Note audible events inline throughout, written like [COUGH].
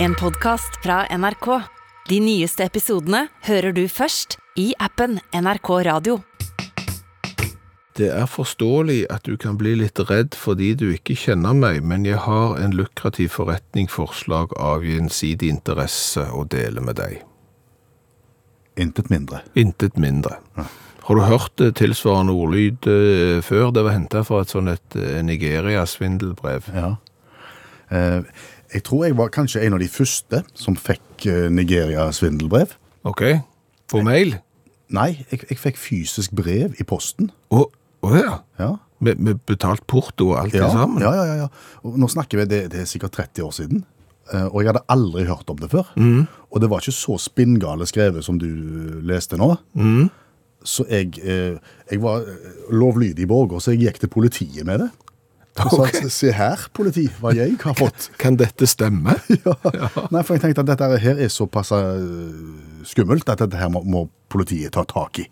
En podcast fra NRK. De nyeste episodene hører du først i appen NRK Radio. Det er forståelig at du kan bli litt redd fordi du ikke kjenner meg, men jeg har en lukrativ forretningsforslag av gjensidig interesse å dele med deg. Intet mindre. Intet mindre. Har du hørt eh, tilsvarende ordlyd eh, før? Det var hentet fra et sånt eh, Nigeria-svindelbrev. Ja. Eh, jeg tror jeg var kanskje en av de første som fikk eh, Nigeria-svindelbrev. Ok? På mail? Nei, jeg, jeg fikk fysisk brev i posten. Å å ja. Ja. Med, med betalt porto og alt Ja, det sammen? ja, ja, ja. Og nå snakker vi, det, det er sikkert 30 år siden. eh, Og jeg hadde aldri hørt om det før. Og det var ikke så spinngale skrevet som du leste nå. Så jeg, eh, jeg var eh, lovlydig borger, så jeg gikk til politiet med det. Og sa, okay. se her, politi, hva jeg har fått. Kan dette stemme? [LAUGHS] ja. Nei, for jeg tenkte at dette her er såpass eh, skummelt at dette her må, må politiet ta tak i.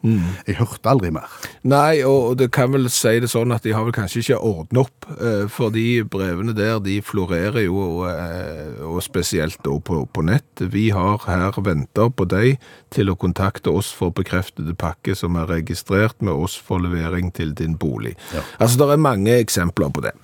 Jeg hørte aldri mer. Nei, og det kan vel si det sånn at de har vel kanskje ikke ordnet opp, eh, for de brevene der, de florerer jo, eh, og spesielt da på, på nett. Vi har her ventet på deg til å kontakte oss for bekreftede pakke som er registrert med oss for levering til din bolig. Altså, det er mange eksempler på det.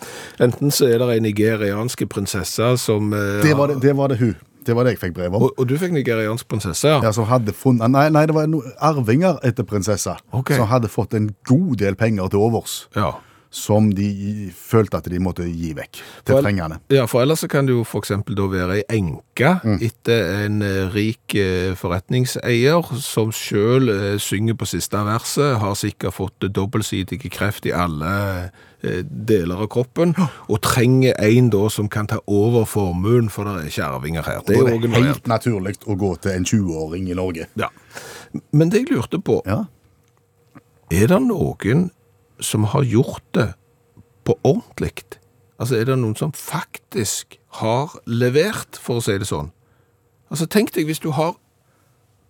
Enten så er det en nigerianske prinsesse som... eh, Det var det, det, var det hun. Det var det jeg fikk brev om. Og, og du fikk nigeriansk prinsesse, ja? Ja, som hadde funnet, nei, nei, det var no, arvinger etter prinsessa, okay. som hadde fått en god del penger til overs, Ja. Som de følte at de måtte gi vekk til For- trengende. Ja, for ellers så kan det jo eksempel da være ei enke etter en eh, rik eh, forretningseier som selv eh, synger på siste verset, har sikkert fått dobbeltsidige kreft i alle deler av kroppen, og trenger en da som kan ta over formuen, for det er ikke arvinger her. Det Det er er jo helt naturlig å gå til en 20-åring i Norge. Ja. Men det jeg lurte på, Ja. er det noen som har gjort det på ordentlig? Altså, er det noen som faktisk har levert, for å si det sånn? Altså, tenk deg hvis du har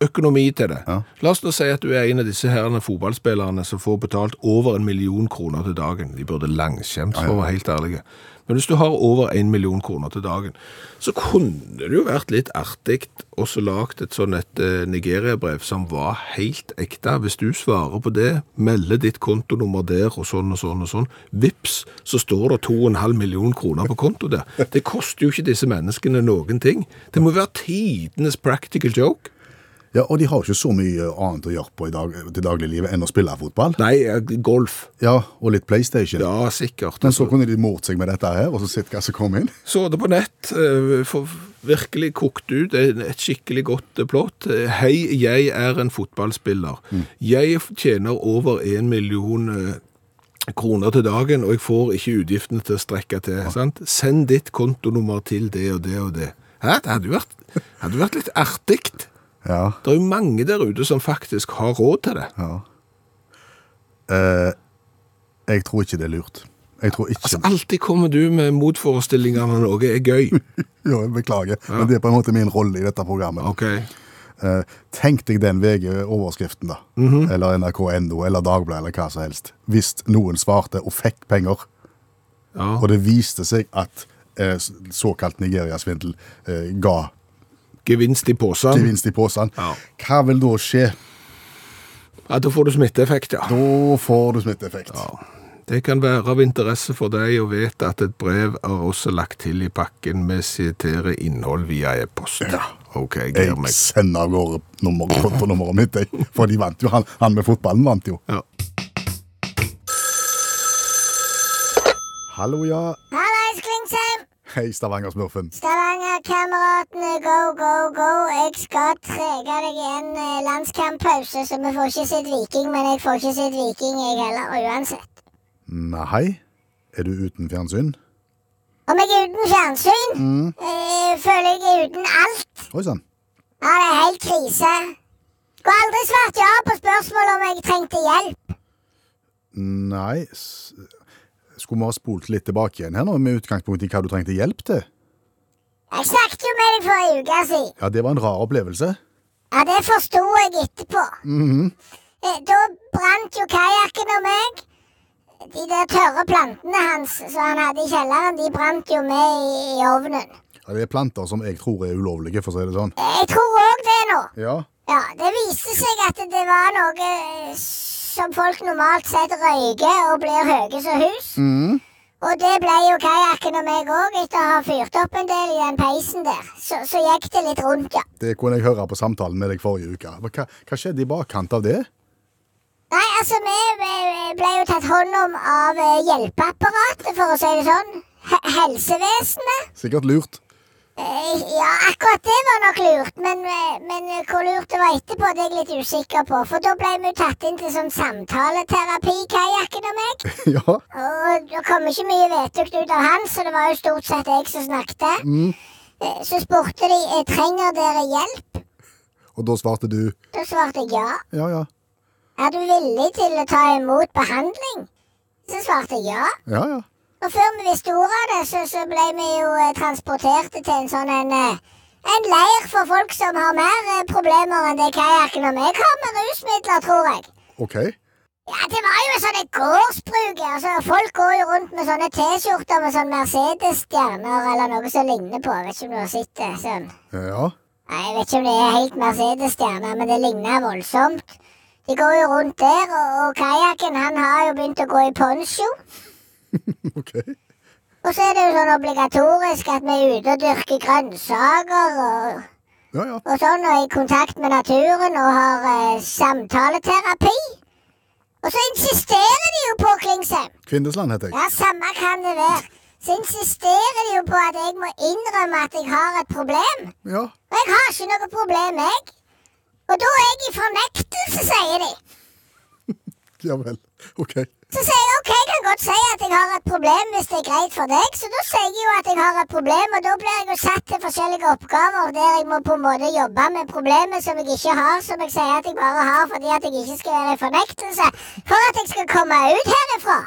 økonomi til det. Ja. La oss nå si at du er en av disse herrene fotballspillerne som får betalt over en million kroner til dagen. De burde langskjemt, for å være helt ærlige. Men hvis du har over en million kroner til dagen, så kunne det jo vært litt artig også lagt et sånn et eh, Nigeria-brev som var helt ekte. Hvis du svarer på det, melder ditt kontonummer der og sånn og sånn og sånn, vips, så står det 2,5 million kroner på konto der. Det koster jo ikke disse menneskene noen ting. Det må være tidenes practical joke. Ja, og de har ikke så mye annet å gjøre på i dag, til dagliglivet enn å spille fotball. Nei, eh, golf. Ja, og litt Playstation. Ja, sikkert. Men så kunne de mort seg med dette her, og så sett hva som kom inn. Så det på nett, eh, for virkelig kokt ut en- et skikkelig godt eh, plott. Eh, Hei, jeg er en fotballspiller. Jeg tjener over en million eh, kroner til dagen, og jeg får ikke utgiftene til å strekke til. Sant? Send ditt kontonummer til det og det og det. Hæ? Det hadde jo vært, hadde vært litt artig. Ja, Det er jo mange der ute som faktisk har råd til det. ja. Eh, jeg tror ikke det er lurt. Jeg tror ikke... Altså, alltid kommer du med motforestillinger når noe er gøy. [LAUGHS] Jo, jeg beklager, men det er på en måte min rolle i dette programmet. Okay. Eh, tenk deg den VG-overskriften da, eller NRK.no, eller Dagbladet, eller hva som helst. Hvis noen svarte og fikk penger, Ja. og det viste seg at eh, såkalt Nigeria-svindel eh, ga Gevinst i posen. gevinst i posen, Ja. hva vil da skje? Ja, da får du smitteeffekt, ja. Da får du smitteeffekt. Ja. Det kan være av interesse for deg å vite at et brev er også lagt til i pakken med siterer innhold via e-post. Ja. Ok, jeg meg. sender av gårde kontonummeret mitt, jeg. for de vant jo. Han, han med fotballen vant jo. Ja. Hallo, ja. Hallais, Klingsheim! Hei, Stavanger-smurfen. Stavanger-kameratene, go, go, go. Jeg skal trege deg i en landskamppause, så vi får ikke sett Viking. Men jeg får ikke sett Viking, jeg heller, og uansett. Nei, er du uten fjernsyn? Om jeg er uten fjernsyn, eh, føler jeg er uten alt. Oi sann. Ja, det er helt krise. Skulle aldri svart ja på spørsmål om jeg trengte hjelp. Nei, skulle vi ha spolt litt tilbake igjen her nå, med utgangspunkt i hva du trengte hjelp til? Jeg snakket jo med deg forrige uke siden. Ja, det var en rar opplevelse. Ja, det forsto jeg etterpå. Eh, Da brant jo kajakken og meg. De der tørre plantene hans som han hadde i kjelleren, de brant jo med i, i ovnen. Ja, det er planter som jeg tror er ulovlige, for å si det sånn. Jeg tror òg det nå. Ja, Ja, det viste seg at det var noe eh, som folk normalt sett røyker og blir høye som hus. Og det ble jo kajakken og meg òg, etter å ha fyrt opp en del i den peisen der. Så, så gikk det litt rundt, ja. det kunne jeg høre på samtalen med deg forrige uke. Hva, hva skjedde i bakkant av det? Nei, altså, vi vi ble jo tatt hånd om av eh, hjelpeapparatet, for å si det sånn. H helsevesenet. Sikkert lurt. Eh, Ja, akkurat det var nok lurt, men, eh, men eh, hvor lurt det var etterpå, det er jeg litt usikker på. For da ble vi tatt inn til sånn samtaleterapi, kajakken og meg. [LAUGHS] ja, Og det kom ikke mye vettugt ut av han, så det var jo stort sett jeg som snakket. Mm. Så spurte de trenger dere hjelp. og da svarte du Da svarte jeg ja. ja, ja. Er du villig til å ta imot behandling? Så svarte jeg ja. Ja, ja. Og før vi visste ordet av det, så, så ble vi jo eh, transporterte til en sånn en, eh, en leir for folk som har mer eh, problemer enn det kajakken og meg har med rusmidler, tror jeg. OK. Ja, det var jo sånne gårdsbruk. Altså, folk går jo rundt med sånne T-skjorter med sånn Mercedes-stjerner eller noe som ligner på. Jeg vet ikke om du har sett det. sånn. Ja. Nei, Jeg vet ikke om det er helt Mercedes-stjerner, men det ligner voldsomt. De går jo rundt der, og, og kajakken han har jo begynt å gå i poncho. [LAUGHS] OK. Og så er det jo sånn obligatorisk at vi er ute og dyrker grønnsaker og, Ja, ja. og sånn, og er i kontakt med naturen og har eh, samtaleterapi. Og så insisterer de jo på, Klingsheim, Kvindesland heter jeg. ja, samme kan det være, så insisterer de jo på at jeg må innrømme at jeg har et problem. Ja. Og jeg har ikke noe problem, jeg. Og da er jeg i fornektelse, sier de. [LAUGHS] Ja vel. OK. Så sier jeg ok, jeg kan godt si at jeg har et problem hvis det er greit for deg. Så da sier jeg jo at jeg har et problem, og da blir jeg jo satt til forskjellige oppgaver der jeg må på en måte jobbe med problemet som jeg ikke har, som jeg sier at jeg bare har fordi at jeg ikke skal være i fornektelse. For at jeg skal komme ut herifra.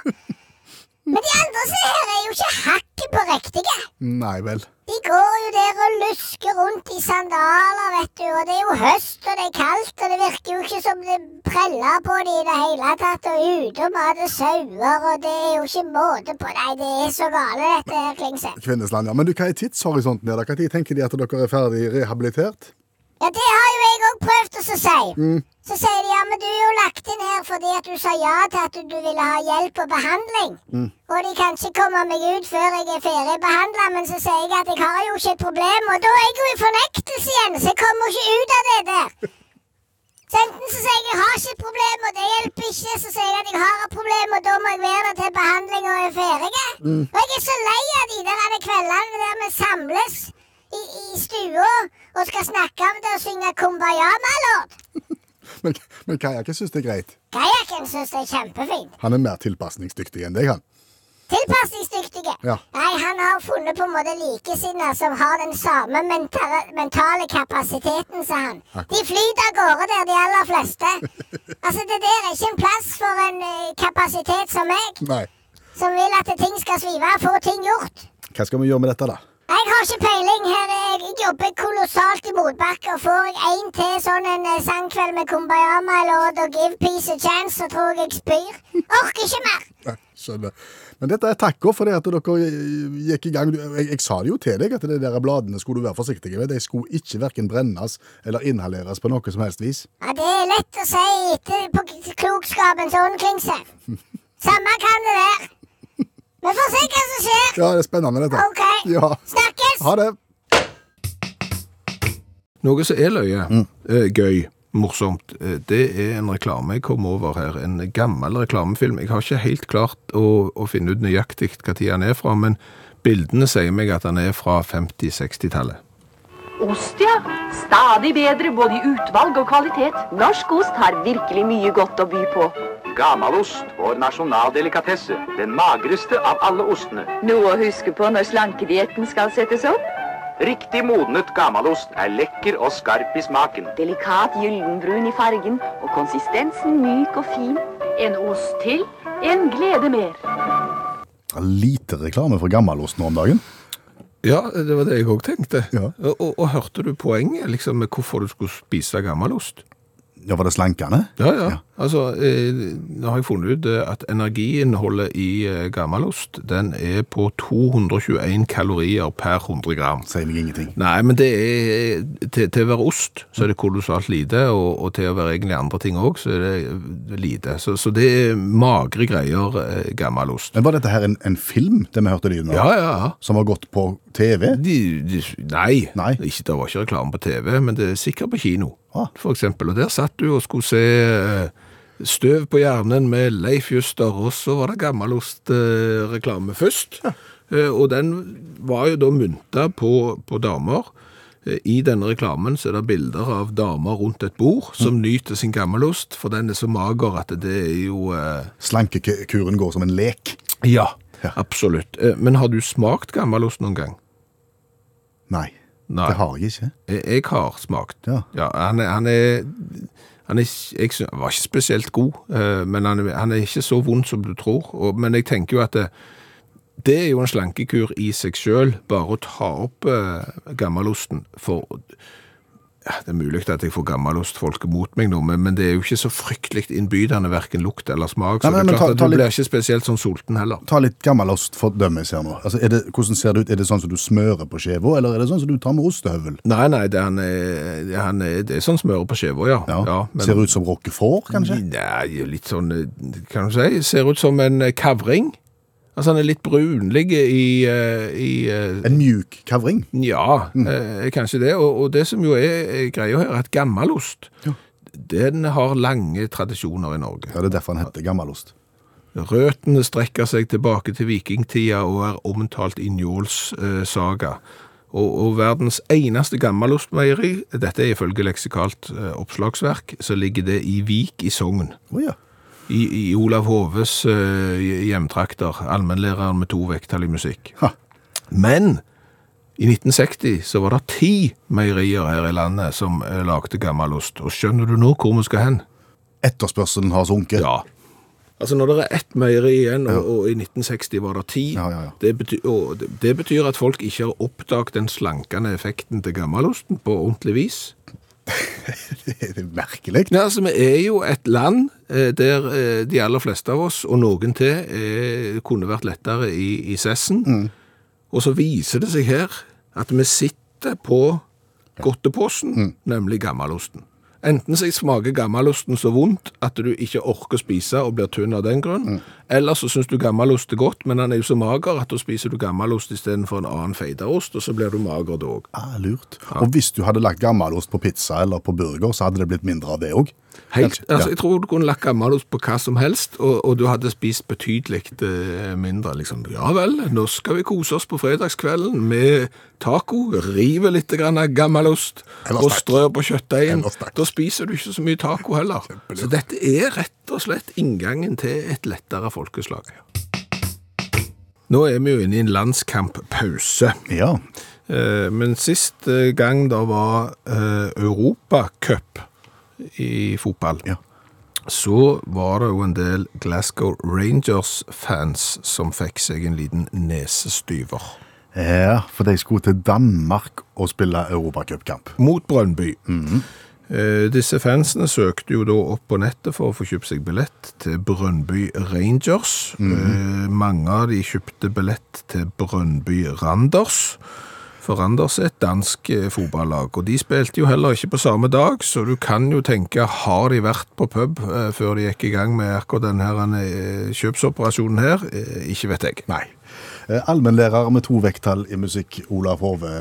Men de andre som er her, er jo ikke hakket på riktige. Nei vel. De går jo der og lusker rundt i sandaler, vet du, og det er jo høst, og det er kaldt, og det virker jo ikke som det preller på de i det hele tatt, og ute og mater sauer, og det er jo ikke måte på. Nei, det er så gale, dette her, Klingse. Kvinnesland, ja. Men du, hva er tidshorisonten der? Når tenker de at dere er ferdig rehabilitert? Ja, det har jo jeg òg prøvd å si. si. Så sier de ja, men du er jo lagt inn her fordi at du sa ja til at du, ville ha hjelp og behandling. Og de kan ikke komme meg ut før jeg er ferdigbehandla, men så sier jeg at jeg har jo ikke et problem, og da er jeg jo i fornektelse igjen, så jeg kommer ikke ut av det der. Så enten så sier jeg jeg har ikke et problem, og det hjelper ikke, så sier jeg at jeg har et problem, og da må jeg være der til behandling og er ferdig. Og jeg er så lei av de der kveldene der vi samles i, i stua og skal snakke om det og synge Kumbaya, my lord. Men, men Kajakken syns det er greit. Kajakken syns det er kjempefint. Han er mer tilpasningsdyktig enn deg, han. Tilpasningsdyktige. Ja. Nei, han har funnet på en måte likesinnede som har den samme mentale, mentale kapasiteten som han. De flyter av gårde der, de aller fleste. Altså, det der er ikke en plass for en uh, kapasitet som meg, Nei. som vil at ting skal svive få ting gjort. Hva skal vi gjøre med dette, da? Jeg har ikke peiling. Her er jeg jobber kolossalt i motbakke. Og får jeg en til sånn en eh, sangkveld med Kumbayama eller og Give Peace a Chance, så tror jeg jeg spyr. Orker ikke mer. [LAUGHS] Nei, skjønner. Men dette er takk for det at dere gikk i gang. Jeg, jeg sa det jo til deg at de der bladene skulle du være forsiktig med. De skulle ikke verken brennes eller inhaleres på noe som helst vis. Ja, Det er lett å si etter på klokskapens åndklingse. Samme kan det være. Vi får se hva som skjer. Ja, det er spennende, dette. OK. Ja. Snakkes. Ha det. Noe som er løye, eh, gøy, morsomt, eh, det er en reklame jeg kom over her. En gammel reklamefilm. Jeg har ikke helt klart å, å finne ut nøyaktig hva tid den er fra, men bildene sier meg at den er fra 50-60-tallet. Ost, ja. Stadig bedre både i utvalg og kvalitet. Norsk ost har virkelig mye godt å by på. Gamalost, vår nasjonaldelikatesse. Den magreste av alle ostene. Noe å huske på når slankedietten skal settes opp. Riktig modnet gamalost er lekker og skarp i smaken. Delikat gyldenbrun i fargen og konsistensen myk og fin. En ost til, en glede mer. Lite reklame for gammalost nå om dagen. Ja, det var det jeg òg tenkte. Ja. Og, og, hørte du poenget liksom, med hvorfor du skulle spise gammelost? Ja, var det slankende? Ja, ja. Altså, eh, nå har jeg funnet ut eh, at energiinnholdet i eh, gammelost, den er på 221 kalorier per 100 gram. Sier meg ingenting. Nei, men det er, til, til å være ost, så er det kolossalt lite, og, og til å være egentlig andre ting også, så er det lite. Så, så det er magre greier, gammelost. Men var dette her en, en film, det vi hørte lyden av? Ja, ja, ja. Som har gått på TV? De, de, nei, Nei. Ikke, det var ikke reklame på TV, men det er sikkert på kino, Ah. for eksempel. Og der satt du og skulle se Støv på hjernen med Leif Juster, og så var det gammelostreklame først. Eh, og den var jo da mynta på, på damer. Eh, I denne reklamen så er det bilder av damer rundt et bord som nyter sin gammelost, for den er så mager at det er jo eh, Slankekuren går som en lek? Ja, Ja. absolutt. Eh, Men har du smakt gammelost noen gang? Nei, Nei. det har jeg ikke. Jeg, jeg har smakt. Ja. han er, han er, han er jeg var ikke spesielt god, eh, men han han er ikke så vond som du tror. Og, men jeg tenker jo at det, det er jo en slankekur i seg selv, bare å ta opp eh, gammelosten. For ja, det er mulig at jeg får gammelostfolket mot meg nå, men, men det er jo ikke så fryktelig innbydende, hverken lukt eller smak. Så Nei, det er klart ta- at du litt- blir ikke spesielt sånn sulten heller. Ta litt gammelost for dømmes her nå. Altså, det, hvordan ser det ut? Er det sånn som du smører på skiva, eller er det sånn som du tar med ostehøvel? Nei, nei, det, han er, han er, det er sånn smører på skiva, ja. Ja. men- Ser ut som roquefort, kanskje? Nei, litt sånn, eh, kan du si, ser ut som en eh, kavring. Altså, han er litt brunlig i, eh, i eh, En mjuk kavring? Ja, eh, kanskje det. Og, og det som jo er, greia her, er at gammelost, den har lange tradisjoner i Norge. Ja, det er derfor han heter gammelost. Røtene strekker seg tilbake til vikingtida og er omtalt i Njåls eh, saga. Og, og verdens eneste gammelostmeieri, dette er ifølge leksikalt eh, oppslagsverk, så ligger det i Vik i Sogn. Oh, ja. I, i Olav Hoves uh, hjemtrakter, allmennlæreren med to vekttall i musikk. Ha. Men i 1960 så var det ti meierier her i landet som uh, lagde gammelost. Og skjønner du nå hvor vi skal hen? Etterspørselen har sunket. Ja. Altså når det er ett meieri igjen, og, og i 1960 var det ti, Ja, ja, ja. Det, betyr, og det, det betyr at folk ikke har oppdaget den slankende effekten til gammelosten på ordentlig vis. [LAUGHS] Det er merkelig. Ja, altså, vi er jo et land eh, der eh, de aller fleste av oss, og noen til, eh, kunne vært lettere i, i sessen. Og så viser det seg her at vi sitter på godteposen, nemlig gammelosten. Enten så smaker gammelosten så vondt at du ikke orker å spise og blir tynn av den grunn, eller så syns du gammelost er godt, men den er jo så mager at da spiser du gammelost istedenfor en annen feideost, og så blir du mager da òg. Ah, lurt. Og hvis du hadde lagt gammelost på pizza eller på burger, så hadde det blitt mindre av det òg? Helt, altså, Ja. Jeg tror du kunne lagt gammelost på hva som helst, og, og du hadde spist betydelig eh, mindre. liksom. Ja vel, nå skal vi kose oss på fredagskvelden med taco, rive litt grann av gammelost og strø på kjøttdeigen. Da spiser du ikke så mye taco heller. Så dette er rett og slett inngangen til et lettere folkeslag. Nå er vi jo inne i en landskamppause. Ja. Eh, Men sist eh, gang det var eh, Europacup i fotball, Ja. så var det jo en del Glasgow Rangers-fans som fikk seg en liten nesestyver. ja, for de skulle til Danmark og spille europacupkamp. Mot Brøndby. Eh, Disse fansene søkte jo da opp på nettet for å få kjøpt seg billett til Brønnby Rangers. Eh, Mange av de kjøpte billett til Brønnby Randers. For Randers er et dansk eh, fotballag, og de spilte jo heller ikke på samme dag, så du kan jo tenke, har de vært på pub eh, før de gikk i gang med akkurat denne eh, kjøpsoperasjonen her? Eh, Ikke vet jeg. Nei. Eh, Allmennlærer med to vekttall i musikk, Olav Hove.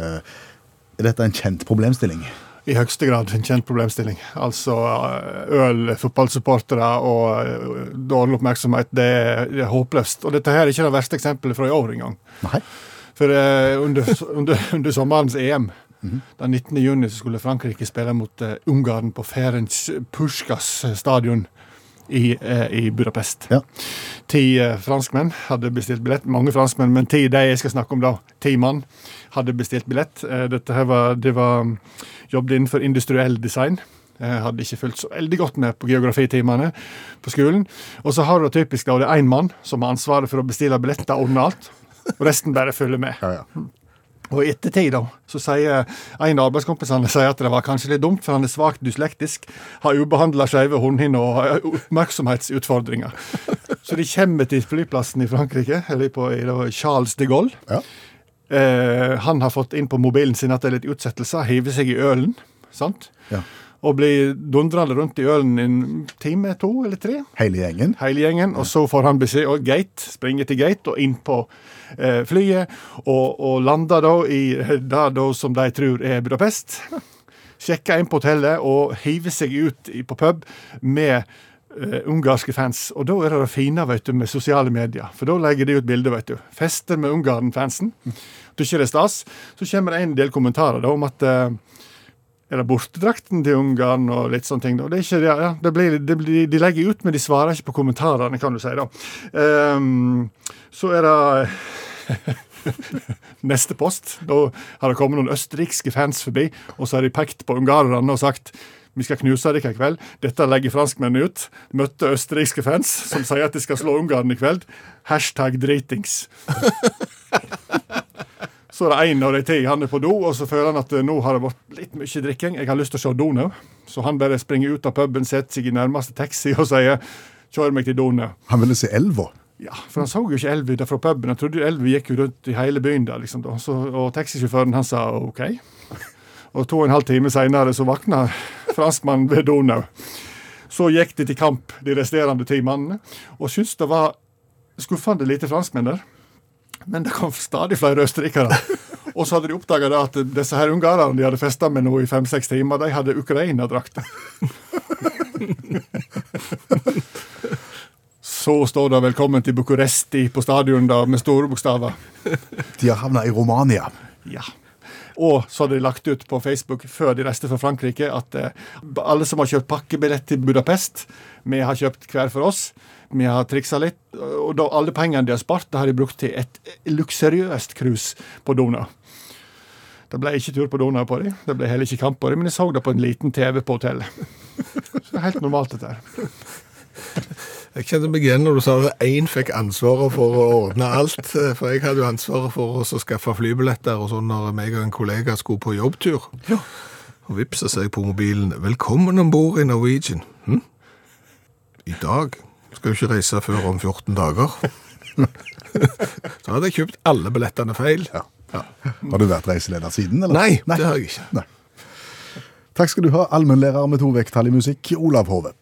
Er dette en kjent problemstilling? I høyeste grad en kjent problemstilling. Altså eh, øl, fotballsupportere og eh, dårlig oppmerksomhet, det er, det er håpløst. Og dette her er ikke det verste eksempelet fra i år engang. Nei. For uh, under, under, under sommerens EM, den 19. juni, skulle Frankrike spille mot uh, Ungarn på Ferenc Puskas stadion i, eh, i Budapest. Ja. Ti eh, franskmenn hadde bestilt billett. Mange franskmenn, men ti de jeg skal snakke om da, ti mann, hadde bestilt billett. Eh, dette her var, det var mm, jobbet innenfor industriell design. Jeg hadde ikke fulgt så veldig godt med på geografitimene på skolen. Og så har du typisk da, det er én mann som har ansvaret for å bestille billetter og ordne alt. Og resten bare følger med. Ja, ja. Og i ettertid da, så sier en av arbeidskompisene sier at det var kanskje litt dumt, for han er svakt dyslektisk, har ubehandla skeive hornhinner og oppmerksomhetsutfordringer. [LAUGHS] Så de kommer til flyplassen i Frankrike, eller på Charles de Gaulle. Ja. Eh, han har fått inn på mobilen sin at det er litt utsettelser, hiver seg i ølen. sant? Ja. Og blir dundrende rundt i ølen en time, to eller tre Hele gjengen. hele gjengen, og så får han beskjed og gate, springer til gate og inn på eh, flyet, og, og lander da i det da som de tror er Budapest. Sjekker inn på hotellet og hiver seg ut på pub med eh, ungarske fans. Og da er det det fine vet du, med sosiale medier, for da legger de ut bilder, vet du. Fester med Ungarn-fansen. Du ikke det stas. Så kommer det en del kommentarer da om at eh, er det bortedrakten til Ungarn og litt sånne ting. Det ikke, ja, det blir, det blir, de legger ut, men de svarer ikke på kommentarene, kan du si. da. Um, så er det [LAUGHS] neste post. Da har det kommet noen østerrikske fans forbi, og så har de pekt på ungarerne og sagt vi skal knuse dere i kveld. Dette legger franskmennene ut. Møtte østerrikske fans som sier at de skal slå Ungarn i kveld. Hashtag dritings. [LAUGHS] Så er det en av de ti han er på do, og så føler han at eh, nå har det vært litt mye drikking. Jeg har lyst til å se do nå. Så han bare springer ut av puben, setter seg i nærmeste taxi og sier 'kjør meg til do nå'. Han ville se elva. Ja, for han så jo ikke elva utenfor puben. Han trodde elva gikk jo rundt i hele byen der, liksom. da. Så, og taxisjåføren han sa OK. Og to og en halv time seinere så våkna franskmannen ved Donau. Så gikk de til kamp, de resterende ti mannene, og syntes det var skuffende lite franskmenn der. Men det kom stadig flere østerrikere. Og så hadde de oppdaga at disse her ungarerne de hadde festa med nå i fem-seks timer, de hadde Ukraina-drakter. Så står det 'Velkommen til Bucuresti' på stadion da, med store bokstaver. De har havna i Romania. Ja. Og så hadde de lagt ut på Facebook før de reiste fra Frankrike at eh, alle som har kjøpt pakkebillett til Budapest, vi har kjøpt hver for oss. Vi har triksa litt, og da alle pengene de har spart, det har de brukt til et luksuriøst cruise på Dona. Det ble ikke tur på Dona på dem, det ble heller ikke kamp på dem, men jeg så det på en liten TV på hotellet. Så helt normalt, dette her. Jeg kjente meg igjen når du sa at én fikk ansvaret for å ordne alt. For jeg hadde jo ansvaret for å skaffe flybilletter og sånn når meg og en kollega skulle på jobbtur. Og vips, så jeg på mobilen 'Velkommen om bord i Norwegian'. Hm? I dag? Skal jo ikke reise før om 14 dager. [LAUGHS] så hadde jeg kjøpt alle billettene feil. Ja. Har du vært reiseleder siden, eller? Nei, det har jeg ikke. Takk skal du ha, allmennlærer med to vekttall i musikk, Olav Hove.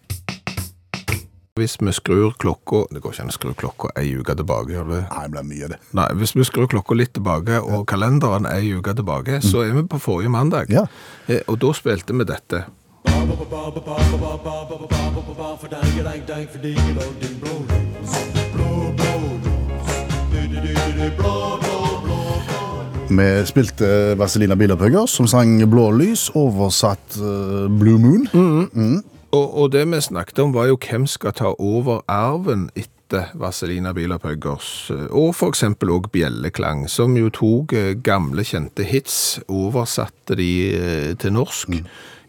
Hvis vi skrur klokka Det går ikke an å skru klokka ei uke tilbake. gjør det? Nei, det blir mye, det. Nei, Hvis vi skrur klokka litt tilbake, og kalenderen er ei uke tilbake, så er vi på forrige mandag. Ja. Eh, Og da spilte vi dette. Vi spilte Vazelina Bilopphøgger, som sang Blå lys, oversatt eh, Blue Moon. Og, og det vi snakket om, var jo hvem skal ta over arven etter Vazelina Bilopphøggers, eh, og for eksempel også Bjelleklang, som jo tok eh, gamle, kjente hits, oversatte de til norsk.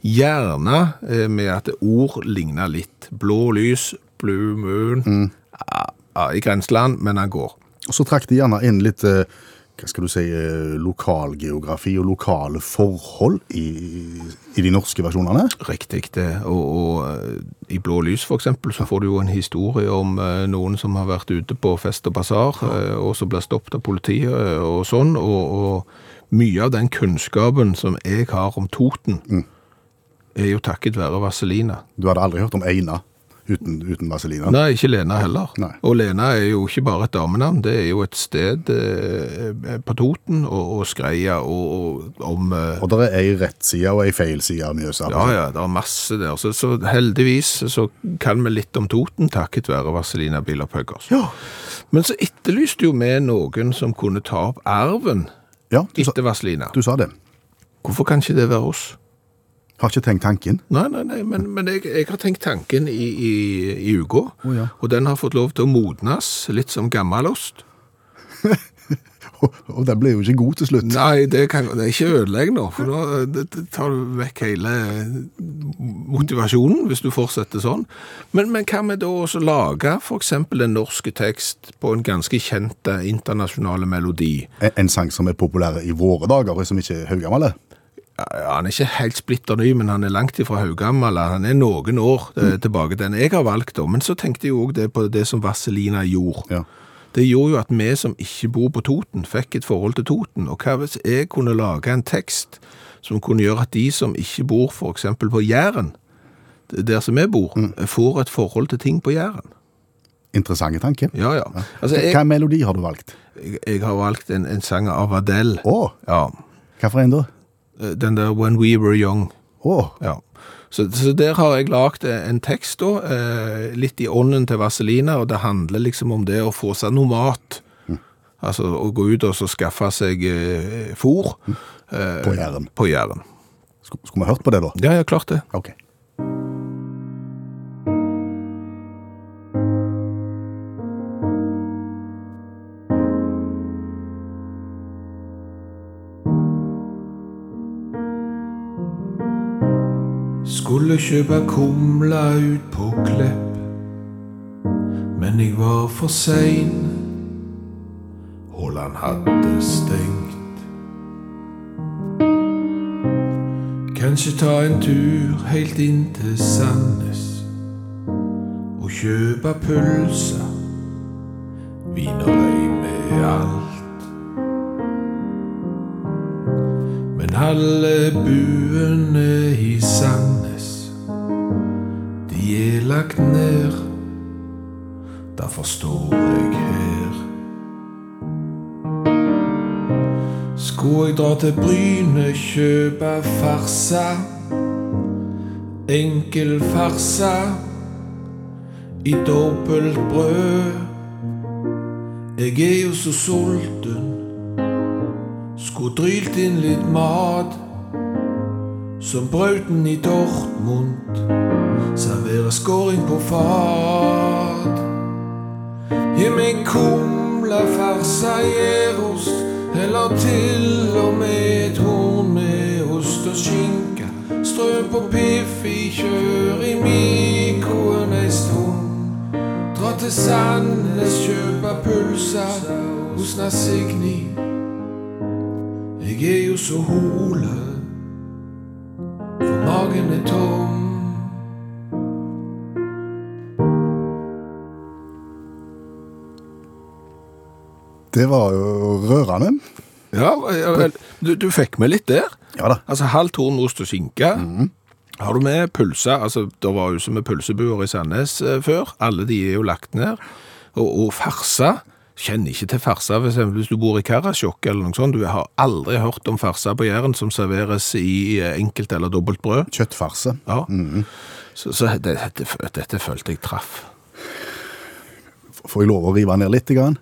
Gjerne eh, med at ord ligner litt. Blå lys, Blue Moon. Ja, ja, I grenseland, men han går. Og så trakk de gjerne inn litt eh, hva skal du si, eh, lokalgeografi og lokale forhold i, i de norske versjonene. Riktig det, og, og i Blå lys eksempel, så får du jo en historie om noen som har vært ute på fest og basar, ja. og så blir stoppet av politiet og sånn, og, og mye av den kunnskapen som jeg har om Toten, er jo takket være Vaselina. Du hadde aldri hørt om Eina uten, uten Vaselina? Nei, ikke Lena heller. Nei. Og Lena er jo ikke bare et damenavn, det er jo et sted eh, på Toten, og, og Skreia, og, og om... Eh, Og det er ei rettside og ei feilside av Mjøsa. Ja, ja, det er masse der. Så, så heldigvis så kan vi litt om Toten takket være Vazelina Bilopphøggers. Ja. Men så etterlyste jo vi noen som kunne ta opp arven Ja, etter Vaselina. du sa det. Hvorfor kan ikke det være oss? Har ikke tenkt tanken. Nei, nei, nei, men, men jeg, jeg har tenkt tanken i, i, i uka, Oh, ja. og den har fått lov til å modnes litt som gammelost. [LAUGHS] Og den ble jo ikke god til slutt. Nei, det, kan, det ikke ødelegg nå, for da det, det tar du vekk hele motivasjonen hvis du fortsetter sånn. Men, men kan vi da også lage eksempel en norsk tekst på en ganske kjent internasjonal internasjonale melodi? En, en sang som er populær i våre dager, og som ikke er haugammel. Ja, han er ikke helt splitter ny, men han er langt ifra haugammel. Han er noen år eh, tilbake den jeg har valgt, da. Men så tenkte jeg òg det på det som Vazelina gjorde. Ja. Det gjorde jo at vi som ikke bor på Toten, fikk et forhold til Toten. Og hva hvis jeg kunne lage en tekst som kunne gjøre at de som ikke bor eksempel på Jæren, der som vi bor, får et forhold til ting på Jæren? Interessante tanke. Ja, ja. Altså, jeg, Hva melodi har du valgt? jeg, jeg har valgt en, en sang av Adele. Å, Ja. hva for en da? Den der When We Were Young. Oh. Ja. Så, så der har jeg lagt en tekst da, eh, litt i ånden til Vaselina, og det handler liksom om det å få seg noe mat. Altså å gå ut og så skaffe seg eh, fôr. Mm. På Jæren. På Jæren. Sk- skulle vi hørt på det da? Ja, ja, klart det. Ok. Skulle kjøpe kumla ut på Klepp, men jeg var for sein. Håland hadde stengt. Kanskje ta en tur helt inn til Sandnes og kjøpe pølser, wienerbrød med alt. Men alle buene i Sandnes, de er lagt ned. Derfor står jeg her. Skulle jeg dra til Bryne, kjøpe farsa, enkel farsa, i dobbelt brød. Jeg er jo så sulten. Skulle drylt inn litt mat Som brauten i Dortmund Serverer skåring på fat. Gi meg kumla, farsa, gjærost Eller til og med et horn med ost og skinka Strø på Piffi, kjør i mikroen ei stund. Dra til Sandnes, kjøpe pølser hos Nasigni jeg er jo så hole, for magen er tom. Det var jo rørende. Ja, du, du fikk med litt der. Ja da. Altså halv torn ost og skinke. Har du med pølse? Altså, det var jo som med pølsebuer i Sandnes eh, før. Alle de er jo lagt ned. Og, og farsa. Kjenner ikke til farsa hvis du bor i Karasjok eller noe sånt. Du har aldri hørt om farsa på Jæren som serveres i eh, enkelt eller dobbelt brød. Kjøttfarse. Ja. Så, så det, dette, dette følte jeg traff. Får jeg lov å rive ned litt? Grann?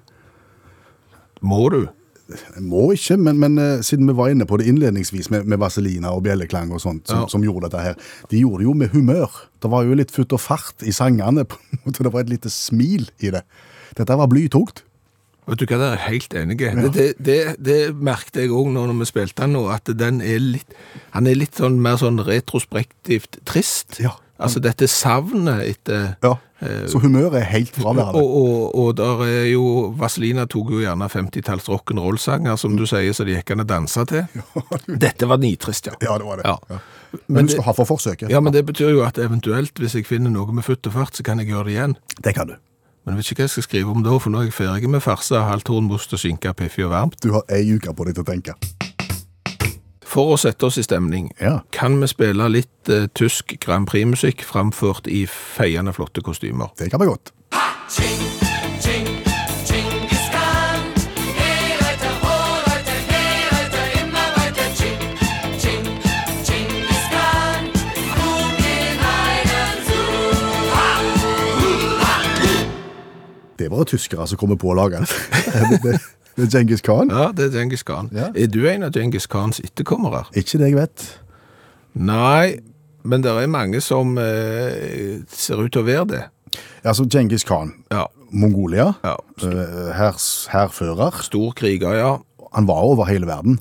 Må du? Jeg må ikke, men, men eh, siden vi var inne på det innledningsvis med, med vaselina og bjelleklang og sånt, som, Ja. som gjorde dette her, de gjorde det jo med humør. Det var jo litt futt og fart i sangene, [LAUGHS] på en måte. det var et lite smil i det. Dette var blytungt. Vet du hva, det er helt enig i. Det, det, det, det merkte jeg òg når vi spilte den nå, at den er litt Han er litt sånn mer sånn retrospektivt trist. Ja. Altså dette savnet etter Ja. Så humøret er helt og, fraværende. og, og der er jo Vazelina tok jo gjerne 50-talls rock'n'roll-sanger, som du sier, så det gikk an å danse til. [LAUGHS] Dette var nitrist, ja. Ja, det var det. Ja. Ja. Men Men du skal ha for forsøket. Ja, men det betyr jo at eventuelt, hvis jeg finner noe med futt og fart, så kan jeg gjøre det igjen. Det kan du. Men jeg vet ikke hva jeg skal skrive om da, for nå er jeg ferdig med farsa, halvtorn, most og skinke, piffi og varmt. Du har ei uke på deg til å tenke. For å sette oss i stemning, Ja. kan vi spille litt eh, tysk Grand Prix-musikk framført i feiende flotte kostymer? Det kan vi godt. Det er bare tyskere som kommer på å lage [LAUGHS] det. det, er Genghis Khan. Ja, det er Genghis Khan. Ja. Er du en av Genghis Khans etterkommere? Ikke det jeg vet. Nei, men det er mange som eh, ser ut til å være det. Altså, Genghis Khan, Ja, Mongolia, ja. eh, hærs- hærfører. Stor kriger, ja. han var over hele verden.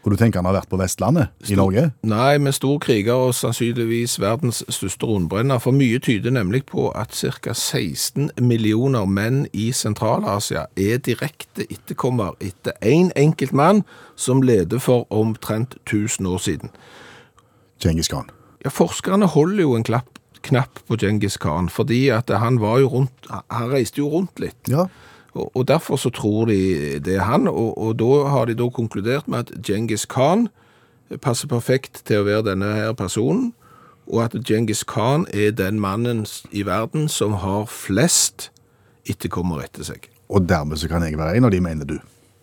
Og du tenker han har vært på Vestlandet i Norge? Nei, men stor kriger og sannsynligvis verdens største rundbrenner. For mye tyder nemlig på at ca. 16 millioner menn i Sentral-Asia er direkte etterkommer etter én en enkelt mann som leder for omtrent 1000 år siden. Genghis Khan. Ja, Forskerne holder jo en klapp, knapp på Genghis Khan, fordi at han var jo rundt, han reiste jo rundt litt. Ja. Og, derfor så tror de det er han, og, og da har de da konkludert med at Genghis Khan passer perfekt til å være denne her personen, og at Genghis Khan er den mannen i verden som har flest etterkommere etter seg. Og dermed så kan jeg være en av de, mener du?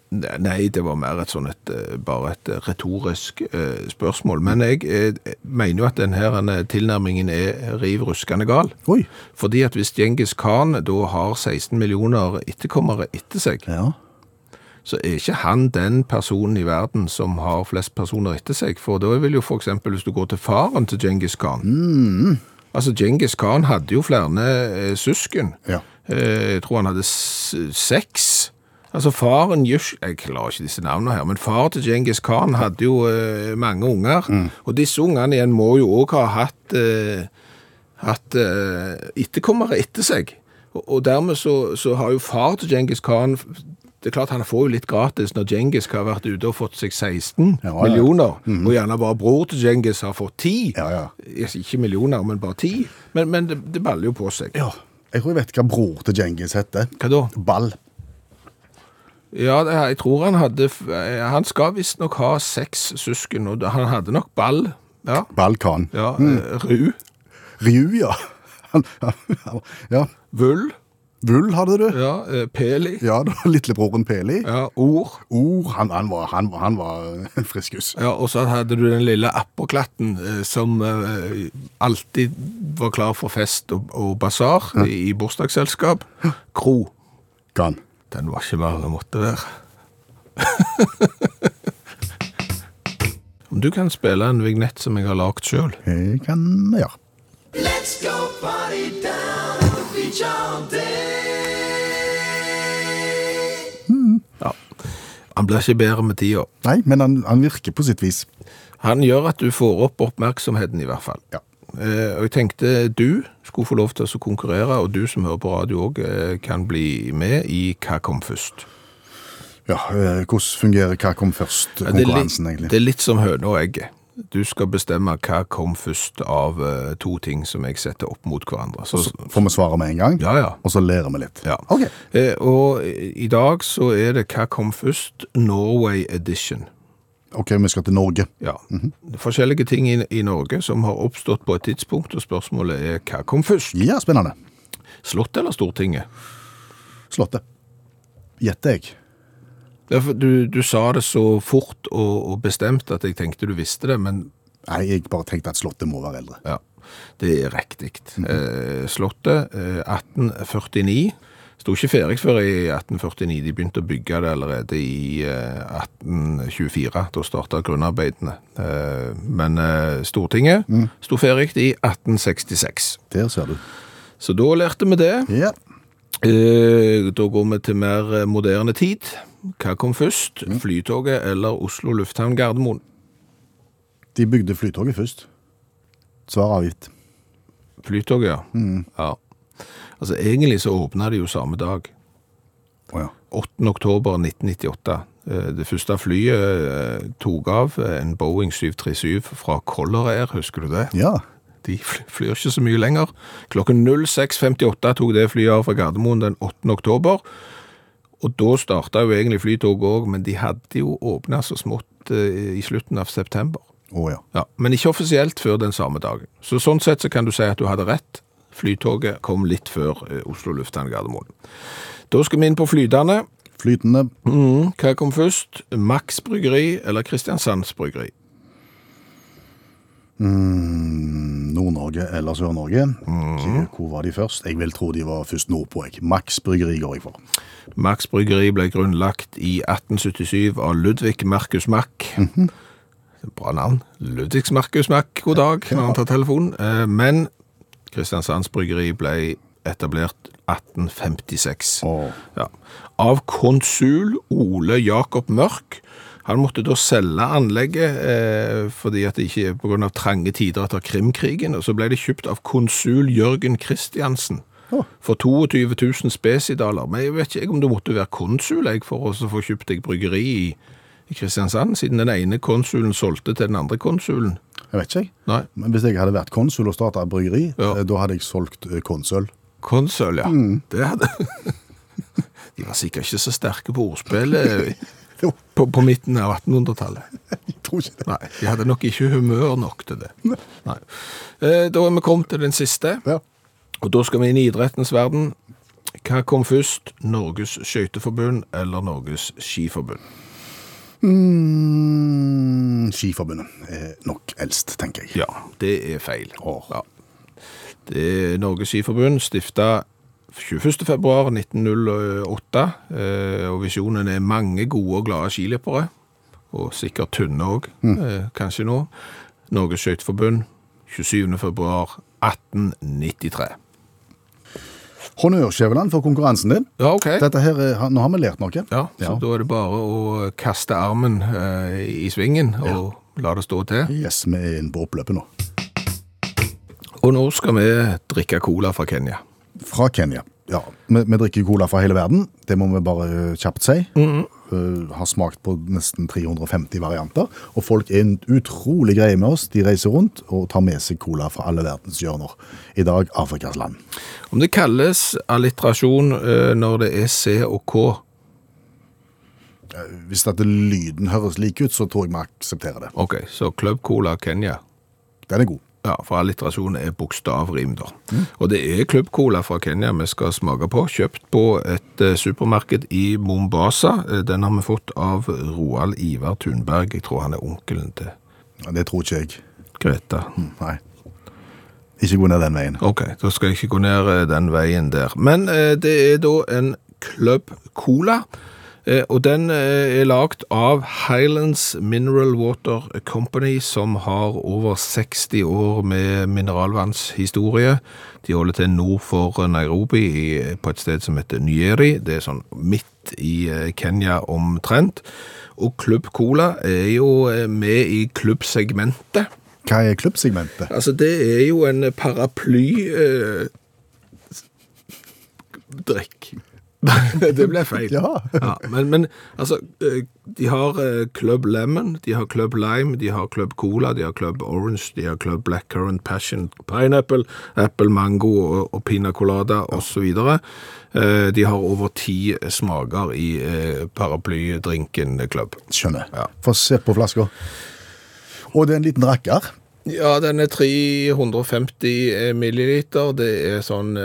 Nei, det var mer et sånn et, eh, bare et retorisk eh, spørsmål. Men jeg eh, mener jo at denne tilnærmingen er riv ruskende gal. Oi. Fordi at hvis Genghis Khan da har 16 millioner etterkommere etter seg, Ja. så er ikke han den personen i verden som har flest personer etter seg. For da vil jo eksempel, hvis du går til faren til Genghis Khan Altså, Genghis Khan hadde jo flere eh, søsken. Ja. Eh, jeg tror han hadde seks. Altså, faren Yush... Jeg klarer ikke disse navnene her, men far til Genghis Khan hadde jo eh, mange unger. Og disse ungene igjen må jo òg ha hatt, eh, hatt eh, etterkommere etter seg. Og, og dermed så, så har jo far til Genghis Khan det er klart Han får jo litt gratis når Genghis har vært ute og fått seg 16 Ja, ja. millioner, og gjerne bare bror til Genghis har fått 10. Ja, ja. Ikke millioner, men bare 10. Men, men det, det baller jo på seg. ja. Jeg tror jeg vet hva bror til Genghis heter. Hva da? Ball. Ja, det, jeg tror han hadde eh, Han skal visstnok ha seks søsken, og han hadde nok ball. Ja. Ball ja mm. Ru. Ru, ja. [LAUGHS] Ja. Vull. Vull hadde du. Ja. eh, Peli. Ja, det var lillebroren Peli. Ja. Or. Oh, han, han, var, han, han var [LAUGHS] friskus. Ja, og så hadde du den lille apperklatten eh, som eh, alltid var klar for fest og, og basar i, i bursdagsselskap. Kro. Khan. Den var ikke mer enn måtte være. [LAUGHS] Om du kan spille en vignett som jeg har lagd sjøl. Det kan vi gjøre. Ja. Han blir ikke bedre med tida. Nei, men han, han virker på sitt vis. Han gjør at du får opp oppmerksomheten, i hvert fall. Ja. Eh, og jeg tenkte du skulle få lov til å konkurrere, og du som hører på radio òg, eh, kan bli med i Hva kom først? Ja, eh, Hvordan fungerer hva kom først, Ja, det, konkurransen, litt, egentlig? det er litt som høna og egget. Du skal bestemme hva kom først av to ting som jeg setter opp mot hverandre. Så, Så får vi svare med en gang, ja, ja. og så lærer vi litt. ja. Ok. Eh, og i dag så er det Hva kom først? Norway edition. Ok, vi skal til Norge. Ja. Forskjellige ting i, i Norge som har oppstått på et tidspunkt, og spørsmålet er hva kom først? Ja, spennende. Slottet eller Stortinget? Slottet. Gjetter jeg. Ja, Du, du sa det så fort og, og bestemt at jeg tenkte du visste det, men Nei, jeg bare tenkte at Slottet må være eldre. ja, det er riktig. eh, slottet, eh, 1849, sto ikke ferdig før i 1849. De begynte å bygge det allerede i eh, 1824. Da starta grunnarbeidene. Eh, men Stortinget Stortinget sto ferdig i 1866. Der ser du. Så da lærte vi det. Ja. Eh, Da går vi til mer eh, moderne tid. Hva kom først? Flytoget eller Oslo lufthavn Gardermoen? De bygde flytoget først. Svar avgitt. Flytoget, ja. ja. Altså, egentlig så åpna de jo samme dag. Oh, ja. 8. oktober 1998. Eh, Det første flyet eh, tok av, eh, en Boeing 737 fra Color Air, husker du det? Ja. De flyr ikke så mye lenger. Klokken 06.58 tok det flyet av fra Gardermoen den 8. oktober. Og da starta jo egentlig flytoget òg, men de hadde jo åpna så smått i slutten av september. Å ja. Ja, Men ikke offisielt før den samme dagen. Så sånn sett så kan du si at du hadde rett. Flytoget kom litt før eh, Oslo lufthavn Gardermoen. Da skal vi inn på flytende. Flytende. Mm, hva kom først? Max bryggeri eller Kristiansands bryggeri? Mm, Nord-Norge eller Sør-Norge. Mm. Hvor var de først? Jeg vil tro de var først nordpå. jeg. Max Bryggeri går jeg for. Max bryggeri ble grunnlagt i 1877 av Ludvig Markus Mack. Bra navn. Ludvig Markus Mack, god dag, når han tar telefonen. Eh, Men Kristiansands bryggeri ble etablert 1856. Oh. Ja. Av konsul Ole Jakob Mørk. Han måtte da selge anlegget eh, fordi at det ikke av trange tider etter Krimkrigen, og så ble det kjøpt av konsul Jørgen Kristiansen oh. for 22 000 spesidaler. Men jeg vet ikke om du måtte være konsul jeg, for å få kjøpt deg bryggeri i, i Kristiansand, siden den ene konsulen solgte til den andre konsulen. Jeg vet ikke, jeg. Nei, Men hvis jeg hadde vært konsul og starta bryggeri, Ja. eh, da hadde jeg solgt konsøl. konsøl. konsul, ja. Det hadde... [LAUGHS] De var sikkert ikke så sterke på ordspillet [LAUGHS] på, på midten av 1800-tallet. [LAUGHS] Jeg tror ikke det. Nei, de hadde nok ikke humør nok til det. Nei. Nei. Da er vi kommet til den siste, Ja. og da skal vi inn i idrettens verden. Hva kom først, Norges skøyteforbund eller Norges skiforbund? Mm, Skiforbundet er nok eldst, tenker jeg. Ja, det er feil. Åh. Ja. Det er Norges skiforbund stifta 21. februar 1908, eh, og visjonen er mange gode og glade skiløpere, og sikkert tynne òg, kanskje nå. Norges skøyteforbund 27. februar 1893. Honnør, Skjæveland, for konkurransen din. Ja, OK. Dette her, er- Nå har vi lært noe. Ja, så da er det bare å kaste armen eh, i svingen og la det stå til. Yes, vi er inne på oppløpet nå. Og nå skal vi drikke cola fra Kenya. Fra Kenya. Ja, vi, vi drikker cola fra hele verden. Det må vi bare eh, kjapt si. Eh, har smakt på nesten 350 varianter. Og folk er en utrolig greie med oss. De reiser rundt og tar med seg cola fra alle verdens hjørner. I dag Afrikas land. Om det kalles alliterasjon eh, når det er C og K, Hvis dette lyden høres lik ut, så tror jeg vi aksepterer det. ok, så Club Cola Kenya. Den er god. Ja, for alliterasjon er bokstavrim da. Og det er Club Cola fra Kenya vi skal smake på, kjøpt på et eh, supermarked i Mombasa. Eh, Den har vi fått av Roald Ivar Thunberg. Jeg tror han er onkelen til Ja, Det tror ikke jeg. Greta. Nei. Ikke gå ned den veien. Ok, da skal jeg ikke gå ned eh, den veien der. Men eh, det er da en Club Cola, og den eh, er lagt av Highlands Mineral Water Company, som har over 60 år med mineralvannshistorie. De holder til nord for Nairobi, på et sted som heter Nyeri. Det er sånn midt i eh, Kenya omtrent. Og Club Cola er jo eh, med i klubbsegmentet. Hva er klubbsegmentet? Altså, det er jo en paraply eh, drikk. [LAUGHS] det ble feil. Ja. men, men altså, eh, de har eh, Club Lemon, de har Club Lime, de har Club Cola, de har Club Orange, de har Club Blackcurrant Passion Pineapple, Apple Mango og, og Pina Colada osv. Eh, de har over ti smaker i paraplydrinken Club. Skjønner. Ja. Få se på flaska. Og det er en liten rakker. Ja, den er 350 milliliter. Det er sånn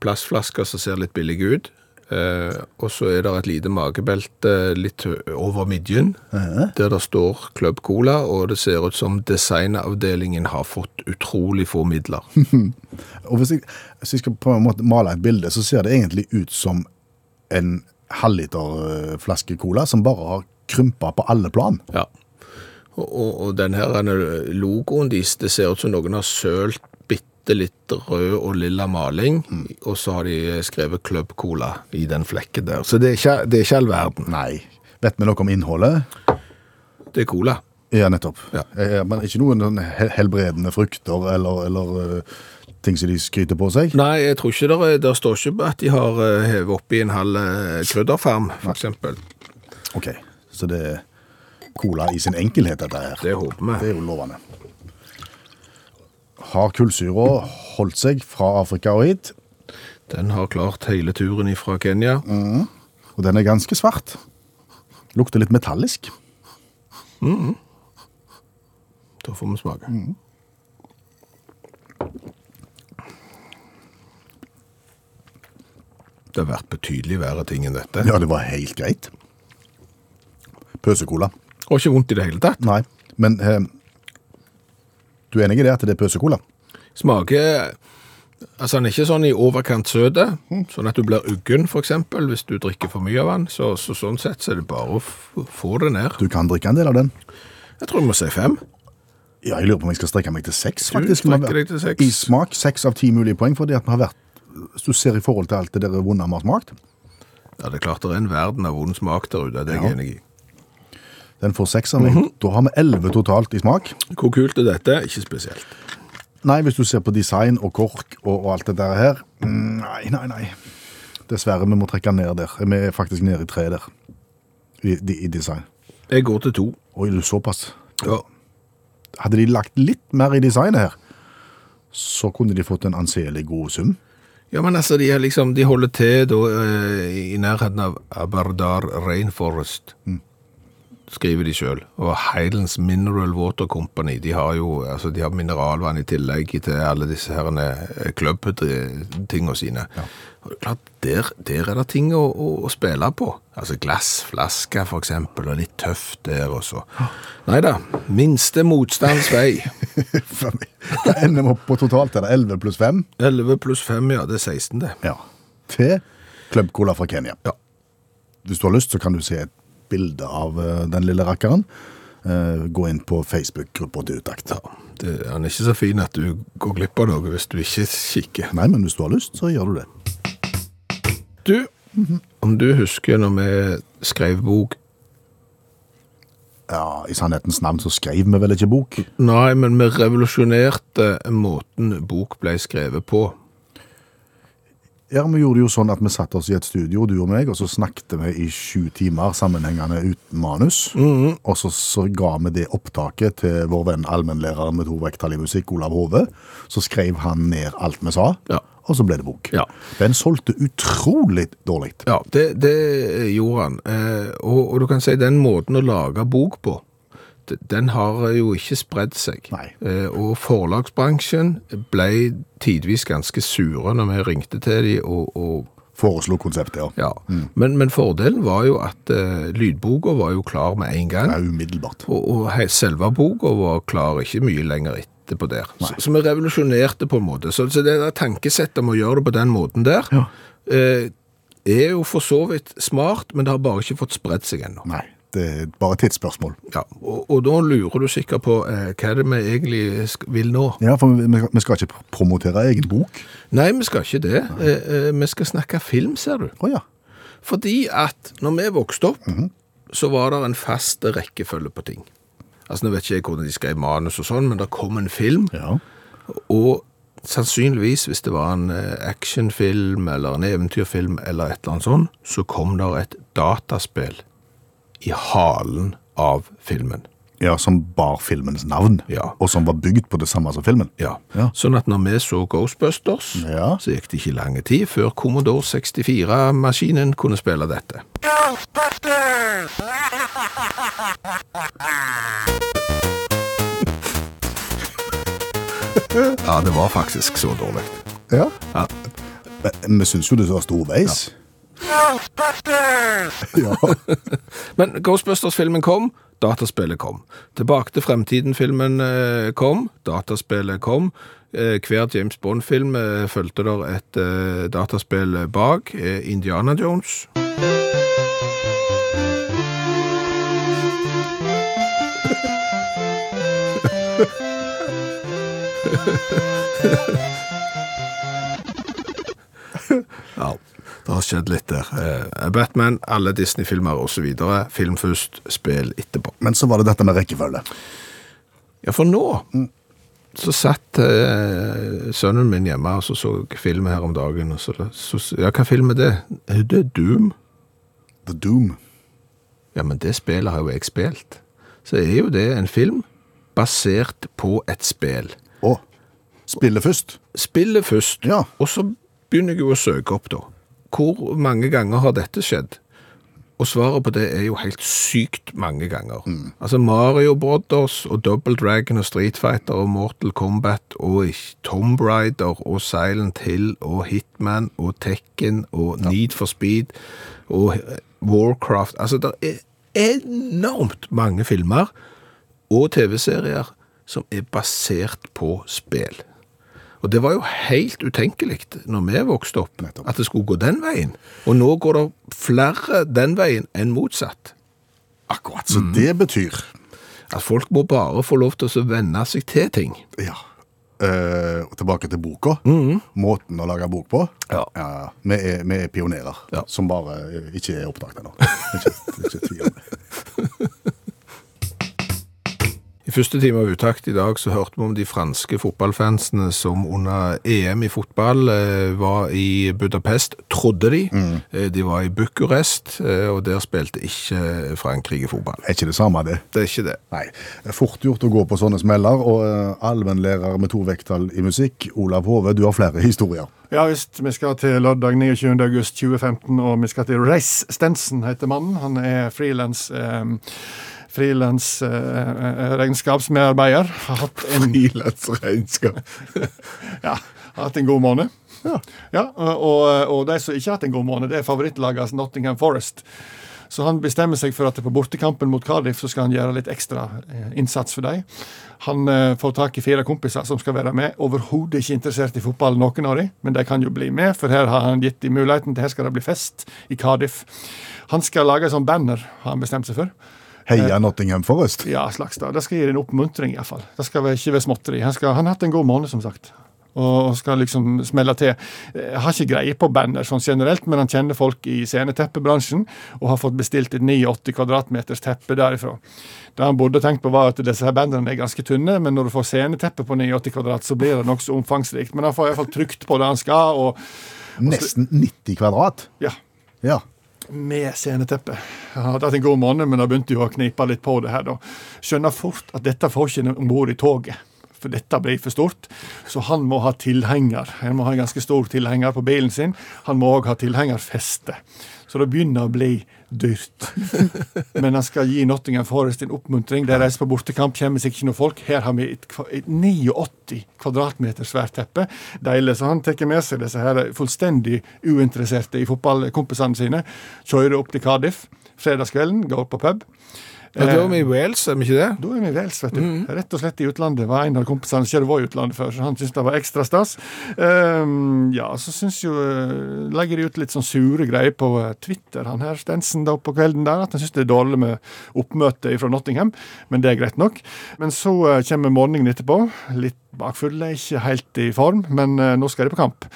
plastflasker som ser litt billig ut. Eh, og så er det et lite magebelte litt over midjen, der det står Club Cola, og det ser ut som designavdelingen har fått utrolig få midler. [LAUGHS] Og hvis jeg, hvis jeg skal på en måte male et bilde, så ser det egentlig ut som en halvliter eh, flaske cola som bare har krympa på alle plan. Ja. Og, og, og den her logoen deres, det ser ut som noen har sølt bitte litt rød og lilla maling, og så har de skrevet Club Cola i den flekken der. Så det er ikke, det er ikke all verden. Nei. Vet vi noe om innholdet? Det er cola. Ja, nettopp. Ja. Eh, Men ikke noen helbredende frukter eller, eller eh, ting som de skryter på seg? Nei, jeg tror ikke det, det står ikke at de har eh, hevet oppi en halv krydderfarm, eksempel. Ok, så det er cola i sin enkelhet, dette her. Det håper vi. Det er jo lovende. Har kullsyra holdt seg fra Afrika og hit? Den har klart hele turen fra Kenya. Og den er ganske svart. Lukter litt metallisk. Da får vi smake. Det har vært betydelig verre ting enn dette. Ja, det var helt greit. Pøsekola. Og ikke vondt i det hele tatt. Nei, men eh, du er enig i det at det er pøsekola? Smaker Altså, den er ikke sånn i overkant søt, sånn at du blir uggen, eksempel, hvis du drikker for mye av den. Så, så sånn sett så er det bare å få det ned. Du kan drikke en del av den. Jeg tror jeg må si fem. Ja, jeg lurer på om jeg skal strekke meg til seks, Du faktisk. strekker deg til seks. I smak, seks av ti mulige poeng, fordi at vi har vært hvis du ser i forhold til alt det der vonde vi har smakt, Ja, det er klart det er en verden av vond smak der ute, det er jeg Ja. enig i. den får seks av meg. Mhm. Da har vi elleve totalt i smak. Hvor kult er dette? Ikke spesielt. Nei, hvis du ser på design og kork og, og alt det der her, mm, nei, nei, nei. Dessverre, vi må trekke ned der. Vi er faktisk nede i tre der, i, i, i design. Jeg går til to. Oi, du såpass. Ja. Hadde de lagt litt mer i designet her, så kunne de fått en anselig god sum. Ja, men altså, de, er liksom, de holder til da, eh, i nærheten av Aberdar Rainforest, skriver de selv. Og Highlands Mineral Water Company, de har jo altså, de har mineralvann i tillegg til alle disse klubbtinga sine. sine. Og det er klart, der, der er det ting å, å, å spille på. Altså glassflasker for eksempel, og litt tøft der også. Neida, minste motstands vei. [LAUGHS] Da ender vi opp på totalt er det 11 pluss 5. 11 pluss 5, ja, det er 16 det. Ja. Til Club Cola fra Kenya. Ja. Hvis du har lyst, så kan du se et bilde av eh, den lille rakkeren. Eh, gå inn på Facebook-gruppa til Utakt. Ja, det, han er ikke så fin at du går glipp av noe hvis du ikke kikker. Nei, men hvis du har lyst, så gjør du det. Du, om du husker når vi skrev bok Ja, I sannhetens navn så skrev vi vel ikke bok. Nei, men vi revolusjonerte måten bok ble skrevet på. Ja, Vi gjorde jo sånn at vi satte oss i et studio, du og meg, og så snakket vi i sju timer sammenhengende uten manus. Og så, så ga vi det opptaket til vår venn allmennlæreren med to vekttall i musikk, Olav Hove. Så skrev han ned alt vi sa, Ja. og så ble det bok. Ja. Den solgte utrolig dårlig. Ja, det, det gjorde han. Eh, og, og du kan si den måten å lage bok på, den har jo ikke spredd seg. Nei. Eh, og forlagsbransjen ble tidvis ganske sure når vi ringte til dem og, og Foreslo konseptet, ja. Ja, men, men fordelen var jo at uh, lydboka var jo klar med en gang, Ja, umiddelbart. og, og selve boka var klar ikke mye lenger etterpå der. Så, så vi revolusjonerte på en måte. Så, så det der tankesettet om å gjøre det på den måten der, Ja. uh, er jo for så vidt smart, men det har bare ikke fått spredt seg ennå. Nei, det er bare et tidsspørsmål. Ja, og, og da lurer du sikkert på eh, hva er det vi egentlig vil nå? Ja, for vi, vi skal ikke promotere egen bok. Nei, vi skal ikke det. Eh, eh, vi skal snakke film, ser du. Oh, ja. Fordi at når vi vokste opp, så var det en fast rekkefølge på ting. Altså, Nå vet ikke jeg hvordan de skrev manus og sånn, men det kom en film, Ja. og sannsynligvis, hvis det var en eh, actionfilm eller en eventyrfilm eller et eller annet sånt, så kom der et dataspill i halen av filmen. ja, som bar filmens navn, Ja. og som var bygd på det samme som filmen. Ja. Ja. Sånn at når vi så Ghostbusters, Ja. så gikk det ikke lang tid før Commodore 64-maskinen kunne spille dette. Ghostbusters! [LAUGHS] Ja, det var faktisk så dårlig. Ja. Ja. Men vi syns jo det var storveis. Ja. [LAUGHS] [LAUGHS] Men Ghostbusters-filmen kom, dataspillet kom. Tilbake til fremtiden-filmen eh, kom, dataspillet kom. Eh, hver James Bond-film eh, fulgte der et dataspill bak. Indiana Jones. [LAUGHS] [LAUGHS] Ja, det har skjedd litt der. Eh, Batman, alle Disney-filmer videre. Film først, spill etterpå. Men så var det dette med rekkefølge. Ja, for nå så satt eh, sønnen min hjemme og så så film her om dagen. Og så, så, ja, hva film er det? Er Det er Doom. The Doom. Ja, men det spillet har jo jeg spilt. Så er jo det en film basert på et spill. Å. spille først. Spillet først, Ja. og så begynner jeg jo å søke opp da. Hvor mange ganger har dette skjedd? Og svaret på det er jo helt sykt mange ganger. Altså Mario Brothers og Double Dragon og Street Fighter og Mortal Kombat og Tomb Raider og Silent Hill og Hitman og Tekken og Need for Speed og Warcraft. Altså det er enormt mange filmer og TV-serier som er basert på spill. Og det var jo helt utenkelig når vi vokste opp, Nettopp. at det skulle gå den veien. Og nå går det flere den veien enn motsatt. Akkurat. Så det betyr At folk må bare få lov til å venne seg til ting. Ja. eh, tilbake til boka. Måten å lage bok på. Ja. vi, er, vi er pionerer, Ja. som bare eh, ikke er oppdaget ennå. [LAUGHS] Ikke, ikke tvil I første time av Utakt i dag så hørte vi om de franske fotballfansene som under EM i fotball eh, var i Budapest, trodde de. Eh, de var i Bucurest, eh, og der spilte ikke Frankrike fotball. Er ikke det samme, det? Det er ikke det. Nei. Fort gjort å gå på sånne smeller. Og eh, allmennlærer med to vekttall i musikk, Olav Hove, du har flere historier. Ja visst, vi skal til lørdag 29. august 2015, og vi skal til Reis Stensen, heter mannen. Han er frilans eh, Frilans eh, regnskapsmedarbeider. Har hatt en Frilansregnskap. [LAUGHS] Ja, har hatt en god måned. Ja. og, og de som ikke har hatt en god måned, det er favorittlaget Nottingham Forest. Så han bestemmer seg for at på bortekampen mot Cardiff så skal han gjøre litt ekstra eh, innsats for dem. Han eh, får tak i fire kompiser som skal være med. Overhodet ikke interessert i fotball, noen av dem, men de kan jo bli med, for her har han gitt dem muligheten til her skal det bli fest i Cardiff. Han skal lage en sånn banner, har han bestemt seg for. Heia Nottingham Forest. Ja, slags da. Det skal gi en oppmuntring, iallfall. Det skal ikke være småtteri. Han, skal, han har hatt en god måned, som sagt. Og skal liksom smelle til. Jeg har ikke greie på banner sånn generelt, men han kjenner folk i sceneteppebransjen og har fått bestilt et 89 kvadratmeters teppe derifra. Det han burde tenkt på, var at disse her bandene er ganske tynne, men når du får sceneteppe på 89 kvadrat, så blir det nokså omfangsrikt. Men han får iallfall trykt på det han skal, og Nesten 90 kvadrat. ja. Ja. Med sceneteppet. Jeg hadde hatt en god måned, men da begynte jo å knipe litt på det her. da. Skjønner fort at dette får ikke om bord i toget, for dette blir for stort. Så han må ha tilhenger. Han må ha en ganske stor tilhenger på bilen sin. Han må òg ha tilhengerfeste. Så det begynner å bli dyrt. [LAUGHS] Men han skal gi Nottingham Forest en oppmuntring. De reiser på bortekamp, kommer seg ikke noe folk. Her har vi et, et 89 kvadratmeter svært teppe. Deilig. Så han tar med seg disse her fullstendig uinteresserte i fotballkompisene sine. Kjører opp til Cardiff fredagskvelden, går på pub. Ja, da er vi i Wales, er vi ikke det? Da er vi i Wales, vet du. Rett og slett i utlandet. var en av kompisene ikke hadde i utlandet før, så han syntes det var ekstra stas. Um, ja, så syns jo eh, Legger de ut litt sånn sure greier på eh, Twitter, han her Stensen, da på kvelden der, at han syns det er dårlig med oppmøte fra Nottingham, men det er greit nok. Men så eh, kommer morgenen etterpå, litt bakfulle, ikke helt i form, men eh, nå skal de på kamp.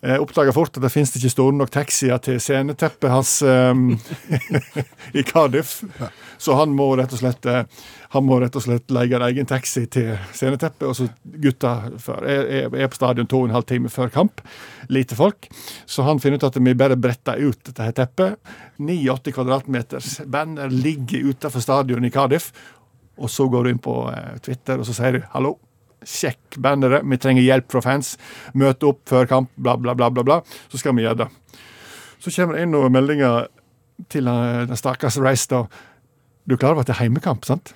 Eh, Oppdaga fort at det finnes ikke store nok taxier til sceneteppet hans um, [LAUGHS] i Cardiff. Så han må rett og slett eh, han må rett og slett leie en egen taxi til sceneteppet. Og så gutta er- er på stadion to og en halv time før kamp. Lite folk. Så han finner ut at vi bare bretter ut dette her teppet. 89 kvadratmeters banner ligger utenfor stadion i Cardiff. Og så går du inn på eh, Twitter og så sier du 'hallo'. Sjekk banneret, vi trenger hjelp fra fans. Møte opp før kamp, bla, bla, bla. bla, bla. Så skal vi gjøre det. Så kommer det inn noen meldinger til eh, den stakkars Race, da. Du er klar over at det er heimekamp, sant?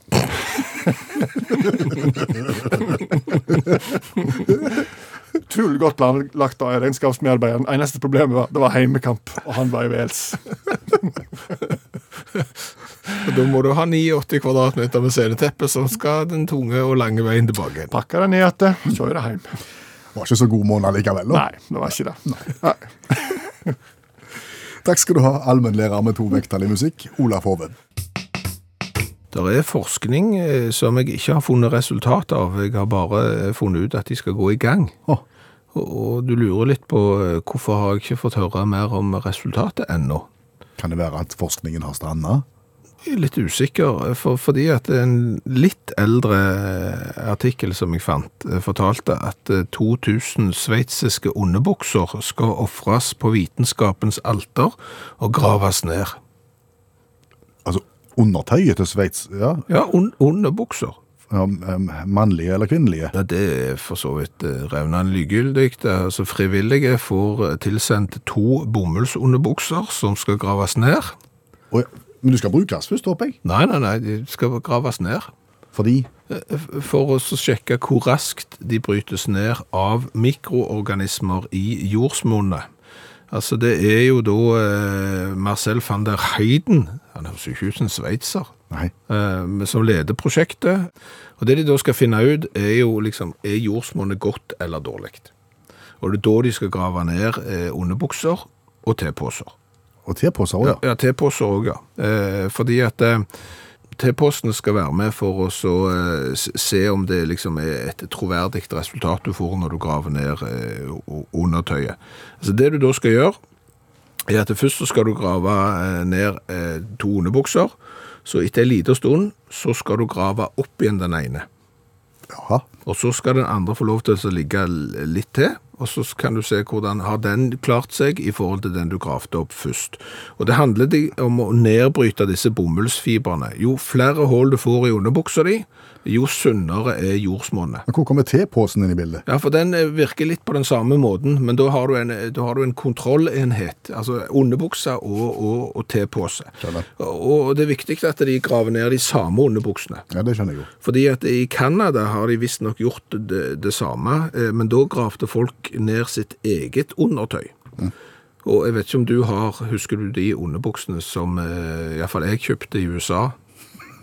Utrolig godt planlagt av regnskapsmedarbeideren. Eneste problemet var det var heimekamp, og han var i Wales. [LAUGHS] Da må du ha 89 kvadratmeter med sceneteppe så skal den tunge og lange veien tilbake. Pakka det ned igjen, kjører hjem. Var ikke så god måned likevel. da. Nei, det var ikke det. Nei. Takk skal du ha, allmennlærer med to vekttall i musikk, Olaf Hove. Det er forskning eh, som jeg ikke har funnet resultat av. Jeg har bare eh, funnet ut at de skal gå i gang. Oh. Og, du lurer litt på eh, hvorfor har jeg ikke fått høre mer om resultatet ennå. Kan det være at forskningen har stranda? Litt usikker, for, fordi at en litt eldre artikkel som jeg fant, fortalte at eh, 2000 sveitsiske underbukser skal offres på vitenskapens alter og graves ned. Altså, undertøyet til Sveits, ja. Ja, un underbukser. ja mannlige eller kvinnelige? Ja, det er for så vidt eh, revnende likegyldig. Altså, frivillige får eh, tilsendt to bomullsunderbukser som skal graves ned. Ja. Men du skal brukes først, håper jeg? Nei, nei, nei, de skal graves ned. Fordi For å sjekke hvor raskt de brytes ned av mikroorganismer i jordsmonnet. Altså, det er jo da eh, Marcel van der Heiden, han høres jo ikke ut som en sveitser, eh, som leder prosjektet. Og det de da skal finne ut, er jo liksom, er jordsmonnet godt eller dårlig? Og det er da de skal grave ned eh, underbukser og teposer. Og teposer òg, Ja, ja. ja teposer òg, ja. Eh, fordi at eh, T-posten skal være med for å eh, se om det liksom er et troverdig resultat du får når du graver ned eh, undertøyet. Altså det du da skal gjøre, er at først skal du grave eh, ned to underbukser, så etter en liten stund så skal du grave opp igjen den ene. Jaha. Og så skal den andre få lov til å ligge litt til, og så kan du se hvordan har den klart seg i forhold til den du gravde opp først. Og det handler om å nedbryte disse bomullsfibrene. Jo flere hull du får i underbuksa di, jo sunnere er jordsmonnet. Men hvor kommer T-posen inn i bildet? Ja, for den eh, virker litt på den samme måten, men da har du en, da har du en kontrollenhet, altså underbuksa og, og, og T-pose. Og det er viktig at de graver ned de samme underbuksene. Ja, det skjønner jeg jo. Fordi at i Canada har de visstnok gjort det, det samme, eh, men da gravde folk ned sitt eget undertøy. Og jeg vet ikke om du har, husker du de underbuksene som iallfall jeg kjøpte i USA?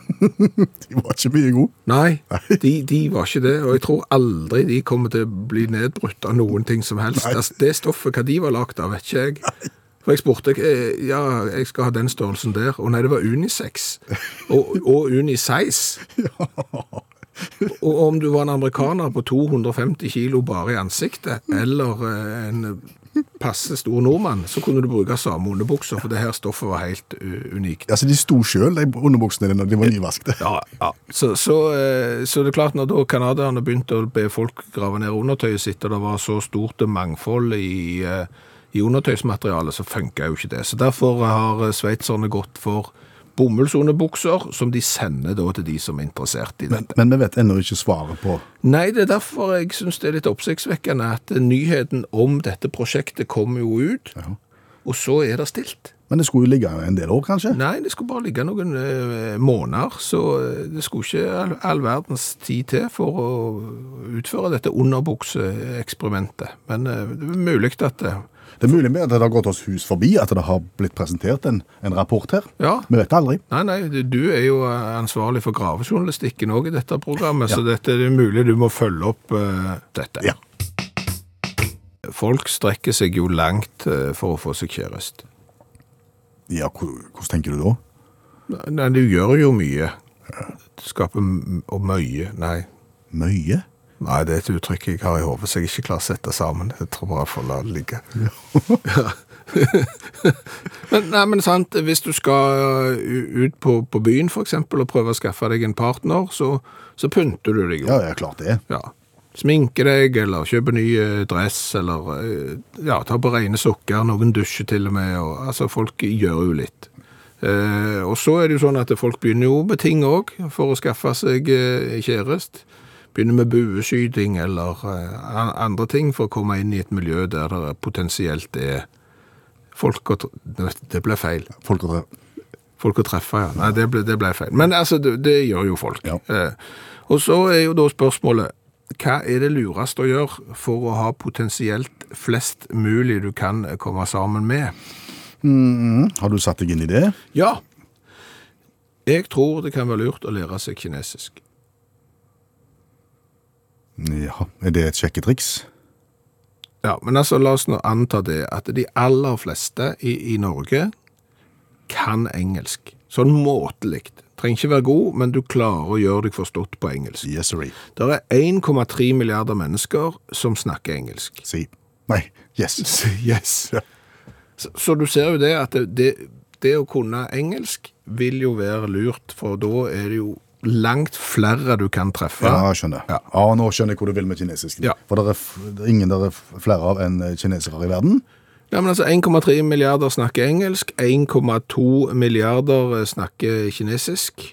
[LAUGHS] De var ikke mye gode. Nei, de, de var ikke det, og jeg tror aldri de kommer til å bli nedbrutt av noen ting som helst. Altså, det stoffet, hva de var lagt av, vet ikke jeg. For jeg spurte, eh, ja, jeg skal ha den størrelsen der, og nei, det var unisex, og, og unisize. Og om du var en amerikaner på 250 kilo bare i ansiktet, eller eh, en passe stor nordmann, så kunne du bruke samme underbukser, for det her stoffet var helt unikt. Altså, De sto sjøl, de underbuksene dine, de var nyvaskede. Ja, ja. Så, så, eh, så det er klart, når da canadierne begynte å be folk grave ned undertøyet sitt, og det var så stort mangfold i, eh, i undertøysmaterialet, så funka jo ikke det. Så derfor har sveitserne gått for bomullsunderbukser, som de sender da til de som er interessert i dette. men vi vet ennå ikke svaret på Nei, det er derfor jeg syns det er litt oppsiktsvekkende at nyheten om dette prosjektet kommer jo ut, Ja. og så er det stilt. Men det skulle jo ligge en del år, kanskje? Nei, det skulle bare ligge noen uh, måneder, så eh, det skulle ikke all, all verdens tid til for å utføre dette underbukseeksperimentet. Men uh, det er mulig at det Det er mulig med at det har gått oss hus forbi at det har blitt presentert en, en rapport her. Ja. Vi vet aldri. Nei, nei, du er jo eh, ansvarlig for gravejournalistikken òg i dette programmet, så dette er det mulig du må følge opp uh, dette. Ja. Folk strekker seg jo langt uh, for å få seg kjæreste. Ja, hvordan tenker du da? Nei, du gjør jo mye. Du skaper og mye. Nei. Mye? Nei, det er et uttrykk jeg har i hodet, så jeg ikke klarer å sette sammen. Jeg tror bare jeg får la det ligge. Ja. [LAUGHS] men, nei, men sant, hvis du skal ut på, på byen eksempel og prøve å skaffe deg en partner, så, så pynter du deg jo. Ja, ja, klart det. Ja. Sminke deg, eller kjøpe ny dress, eller ja, ta på rene sokker, noen dusjer til og med, og, altså folk gjør jo litt. Eh, og så er det jo sånn at folk begynner jo med ting òg, for å skaffe seg eh, kjærest. Begynner med bueskyting eller eh, andre ting for å komme inn i et miljø der det potensielt er folk å treffe, Det ble feil. Folk å treffe. Folk å treffe, ja. Nei, det ble, det ble feil. Men altså, det, det gjør jo folk. Ja. Eh, og så er jo da spørsmålet, hva er det lurest å gjøre for å ha potensielt flest mulig du kan komme sammen med? Har du satt deg inn i det? Ja, jeg tror det kan være lurt å lære seg kinesisk. Ja, Er det et sjekketriks? Ja, men altså la oss nå anta det, at de aller fleste i, i Norge kan engelsk. Sånn måtelikt. Trenger ikke være god, men du klarer å gjøre deg forstått på engelsk. Yes, sorry. Det er 1,3 milliarder mennesker som snakker engelsk. Si. Nei, yes. [LAUGHS] Yes. Så, så du ser jo det at det, det, det å kunne engelsk vil jo være lurt, for da er det jo langt flere du kan treffe. Ja, skjønner. Ja. Ja. nå skjønner jeg hvor du vil med kinesisk. Ja. For det er, ingen der er flere av enn eh, kinesere i verden. Ja, men altså 1,3 milliarder snakker engelsk, 1,2 milliarder snakker kinesisk.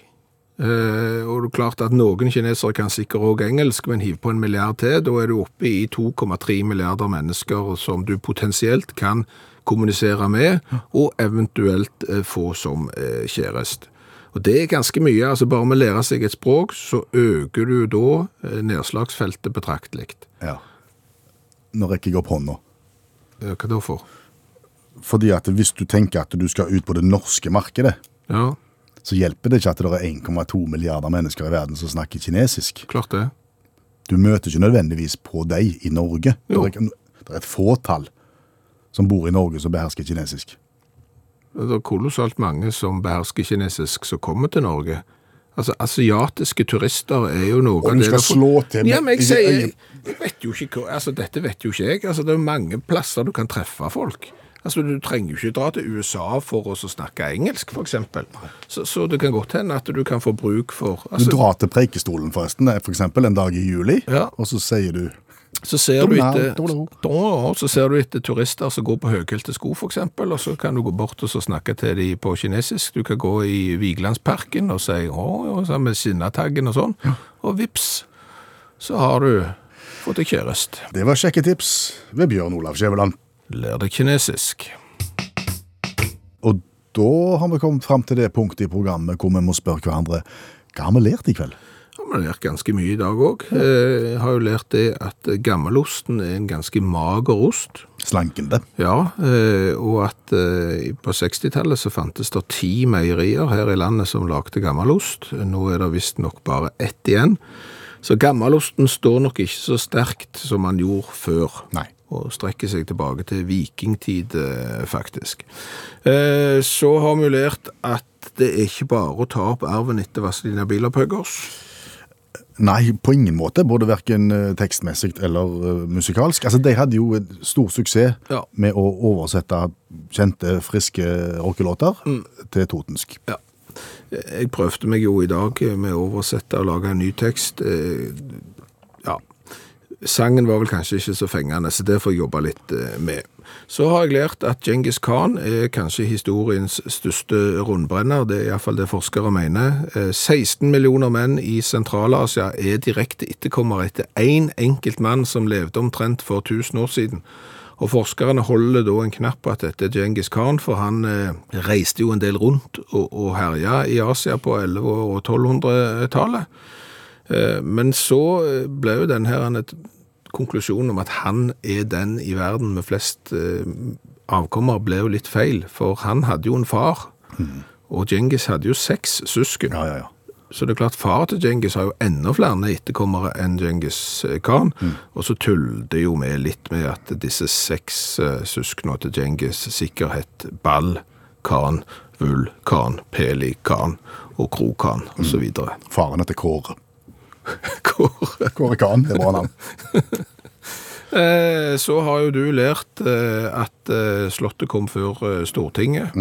Eh, og det er klart at noen kinesere kan sikkert òg engelsk, men hiv på en milliard til, da er du oppe i 2,3 milliarder mennesker som du potensielt kan kommunisere med, og eventuelt eh, få som eh, kjærest. Og det er ganske mye, altså bare med å lære seg et språk, så øker du da eh, nedslagsfeltet betraktelig. Ja. Nå rekker jeg opp hånda. Eh, Hva da for? Fordi at hvis du tenker at du skal ut på det norske markedet, Ja, så hjelper det ikke at det er 1,2 milliarder mennesker i verden som snakker kinesisk. klart det. Du møter ikke nødvendigvis på deg i Norge. Det er, det er et fåtall som bor i Norge som behersker kinesisk. Det er kolossalt mange som behersker kinesisk som kommer til Norge. Altså, Asiatiske turister er jo noe Og du skal du slå til med- Ja, men jeg sier jeg, jeg vet jo ikke hva Altså, dette vet jo ikke jeg. Altså, Det er mange plasser du kan treffe folk. Altså, Du trenger jo ikke dra til USA for å snakke engelsk, f.eks. Så, så det kan godt hende at du kan få bruk for Du altså, drar til Preikestolen forresten, for eksempel en dag i juli, Ja. og så sier du Så ser, du etter, så ser du etter turister som går på høyhælte sko, f.eks., og så kan du gå bort og så snakke til dem på kinesisk. Du kan gå i Vigelandsparken og si å, ja, med skinnataggen og sånn, og vips, så har du fått deg kjæreste. Det var kjekke tips ved Bjørn Olav Skjæveland. Lær deg kinesisk. Og da har vi kommet fram til det punktet i programmet hvor vi må spørre hverandre hva har vi lært i kveld? Ja, Vi har lært ganske mye i dag òg. Jeg har jo lært det at gammelosten er en ganske mager ost. Slankende. Ja, eh, og at eh, på 60-tallet så fantes det ti meierier her i landet som lagde gammelost. Nå er det visstnok bare ett igjen. Så gammelosten står nok ikke så sterkt som man gjorde før. Nei. Og strekker seg tilbake til vikingtid, eh, faktisk. Eh, Så har vi lært at det er ikke bare å ta opp arven etter Vazelina Bilopphøggers. Nei, på ingen måte, både hverken eh, tekstmessig eller eh, musikalsk. Altså, De hadde jo stor suksess Ja. med å oversette kjente, friske rockelåter Mm. til totensk. Ja. Jeg prøvde meg jo i dag med å oversette og lage en ny tekst. Eh, sangen var vel kanskje ikke så fengende, så det får jeg jobbe litt eh, med. Så har jeg lært at Genghis Khan er kanskje historiens største rundbrenner. Det er iallfall det forskere mener. Eh, 16 millioner menn i Sentral-Asia er direkte etterkommere etter én enkelt mann som levde omtrent for 1000 år siden. Og forskerne holder da en knapp på at dette er Genghis Khan, for han eh, reiste jo en del rundt og, og herja i Asia på 1100- og 1200-tallet. Eh, men så eh, ble jo den her konklusjonen om at han er den i verden med flest eh, avkommer, ble jo litt feil, for han hadde jo en far. Og Genghis hadde jo seks søsken. Ja, ja, ja. Så det er klart, far til Genghis har jo enda flere etterkommere enn Genghis Khan. Og så tuller det jo med litt med at disse seks søskene til Genghis sikkert het Ball, Khan, Vul, Khan, Peli, Khan og Kro Khan osv. videre. Faren heter Kåre. Hvor Kåre Kan, det er bra navn. [LAUGHS] Eh, Så har jo du lært eh, at eh, Slottet kom før eh, Stortinget,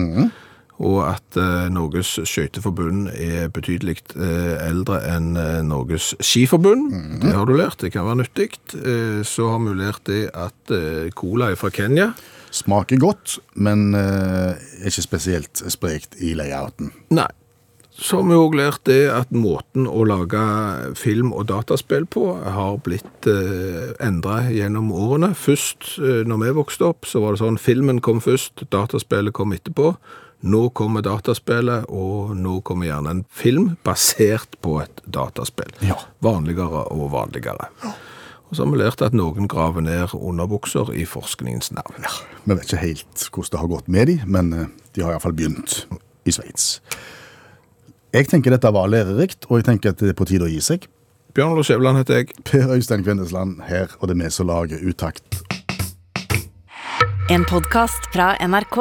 og at eh, Norges skøyteforbund er betydelig eh, eldre enn eh, Norges skiforbund. Det har du lært, det kan være nyttig. Eh, Så har vi lært det at eh, cola er fra Kenya. Smaker godt, men eh, ikke spesielt sprekt i layouten. Nei. Så har vi òg lært det at måten å lage film og dataspill på har blitt eh, endra gjennom årene. Først, eh, når vi vokste opp, så var det sånn filmen kom først, dataspillet kom etterpå. Nå kommer dataspillet, og nå kommer gjerne en film basert på et dataspill. Ja. Vanligere og vanligere. Og så har vi lært at noen graver ned underbukser i forskningens navn. Vi vet ikke helt hvordan det har gått med de, men eh, de har iallfall begynt i Sveits. Jeg tenker dette var lærerikt, og jeg tenker at det er på tide å gi seg. Bjørn Olav Skjæveland heter jeg. Per Øystein Kvindesland her, og det er vi som lager Utakt. En podkast fra NRK.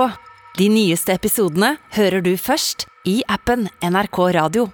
De nyeste episodene hører du først i appen NRK Radio.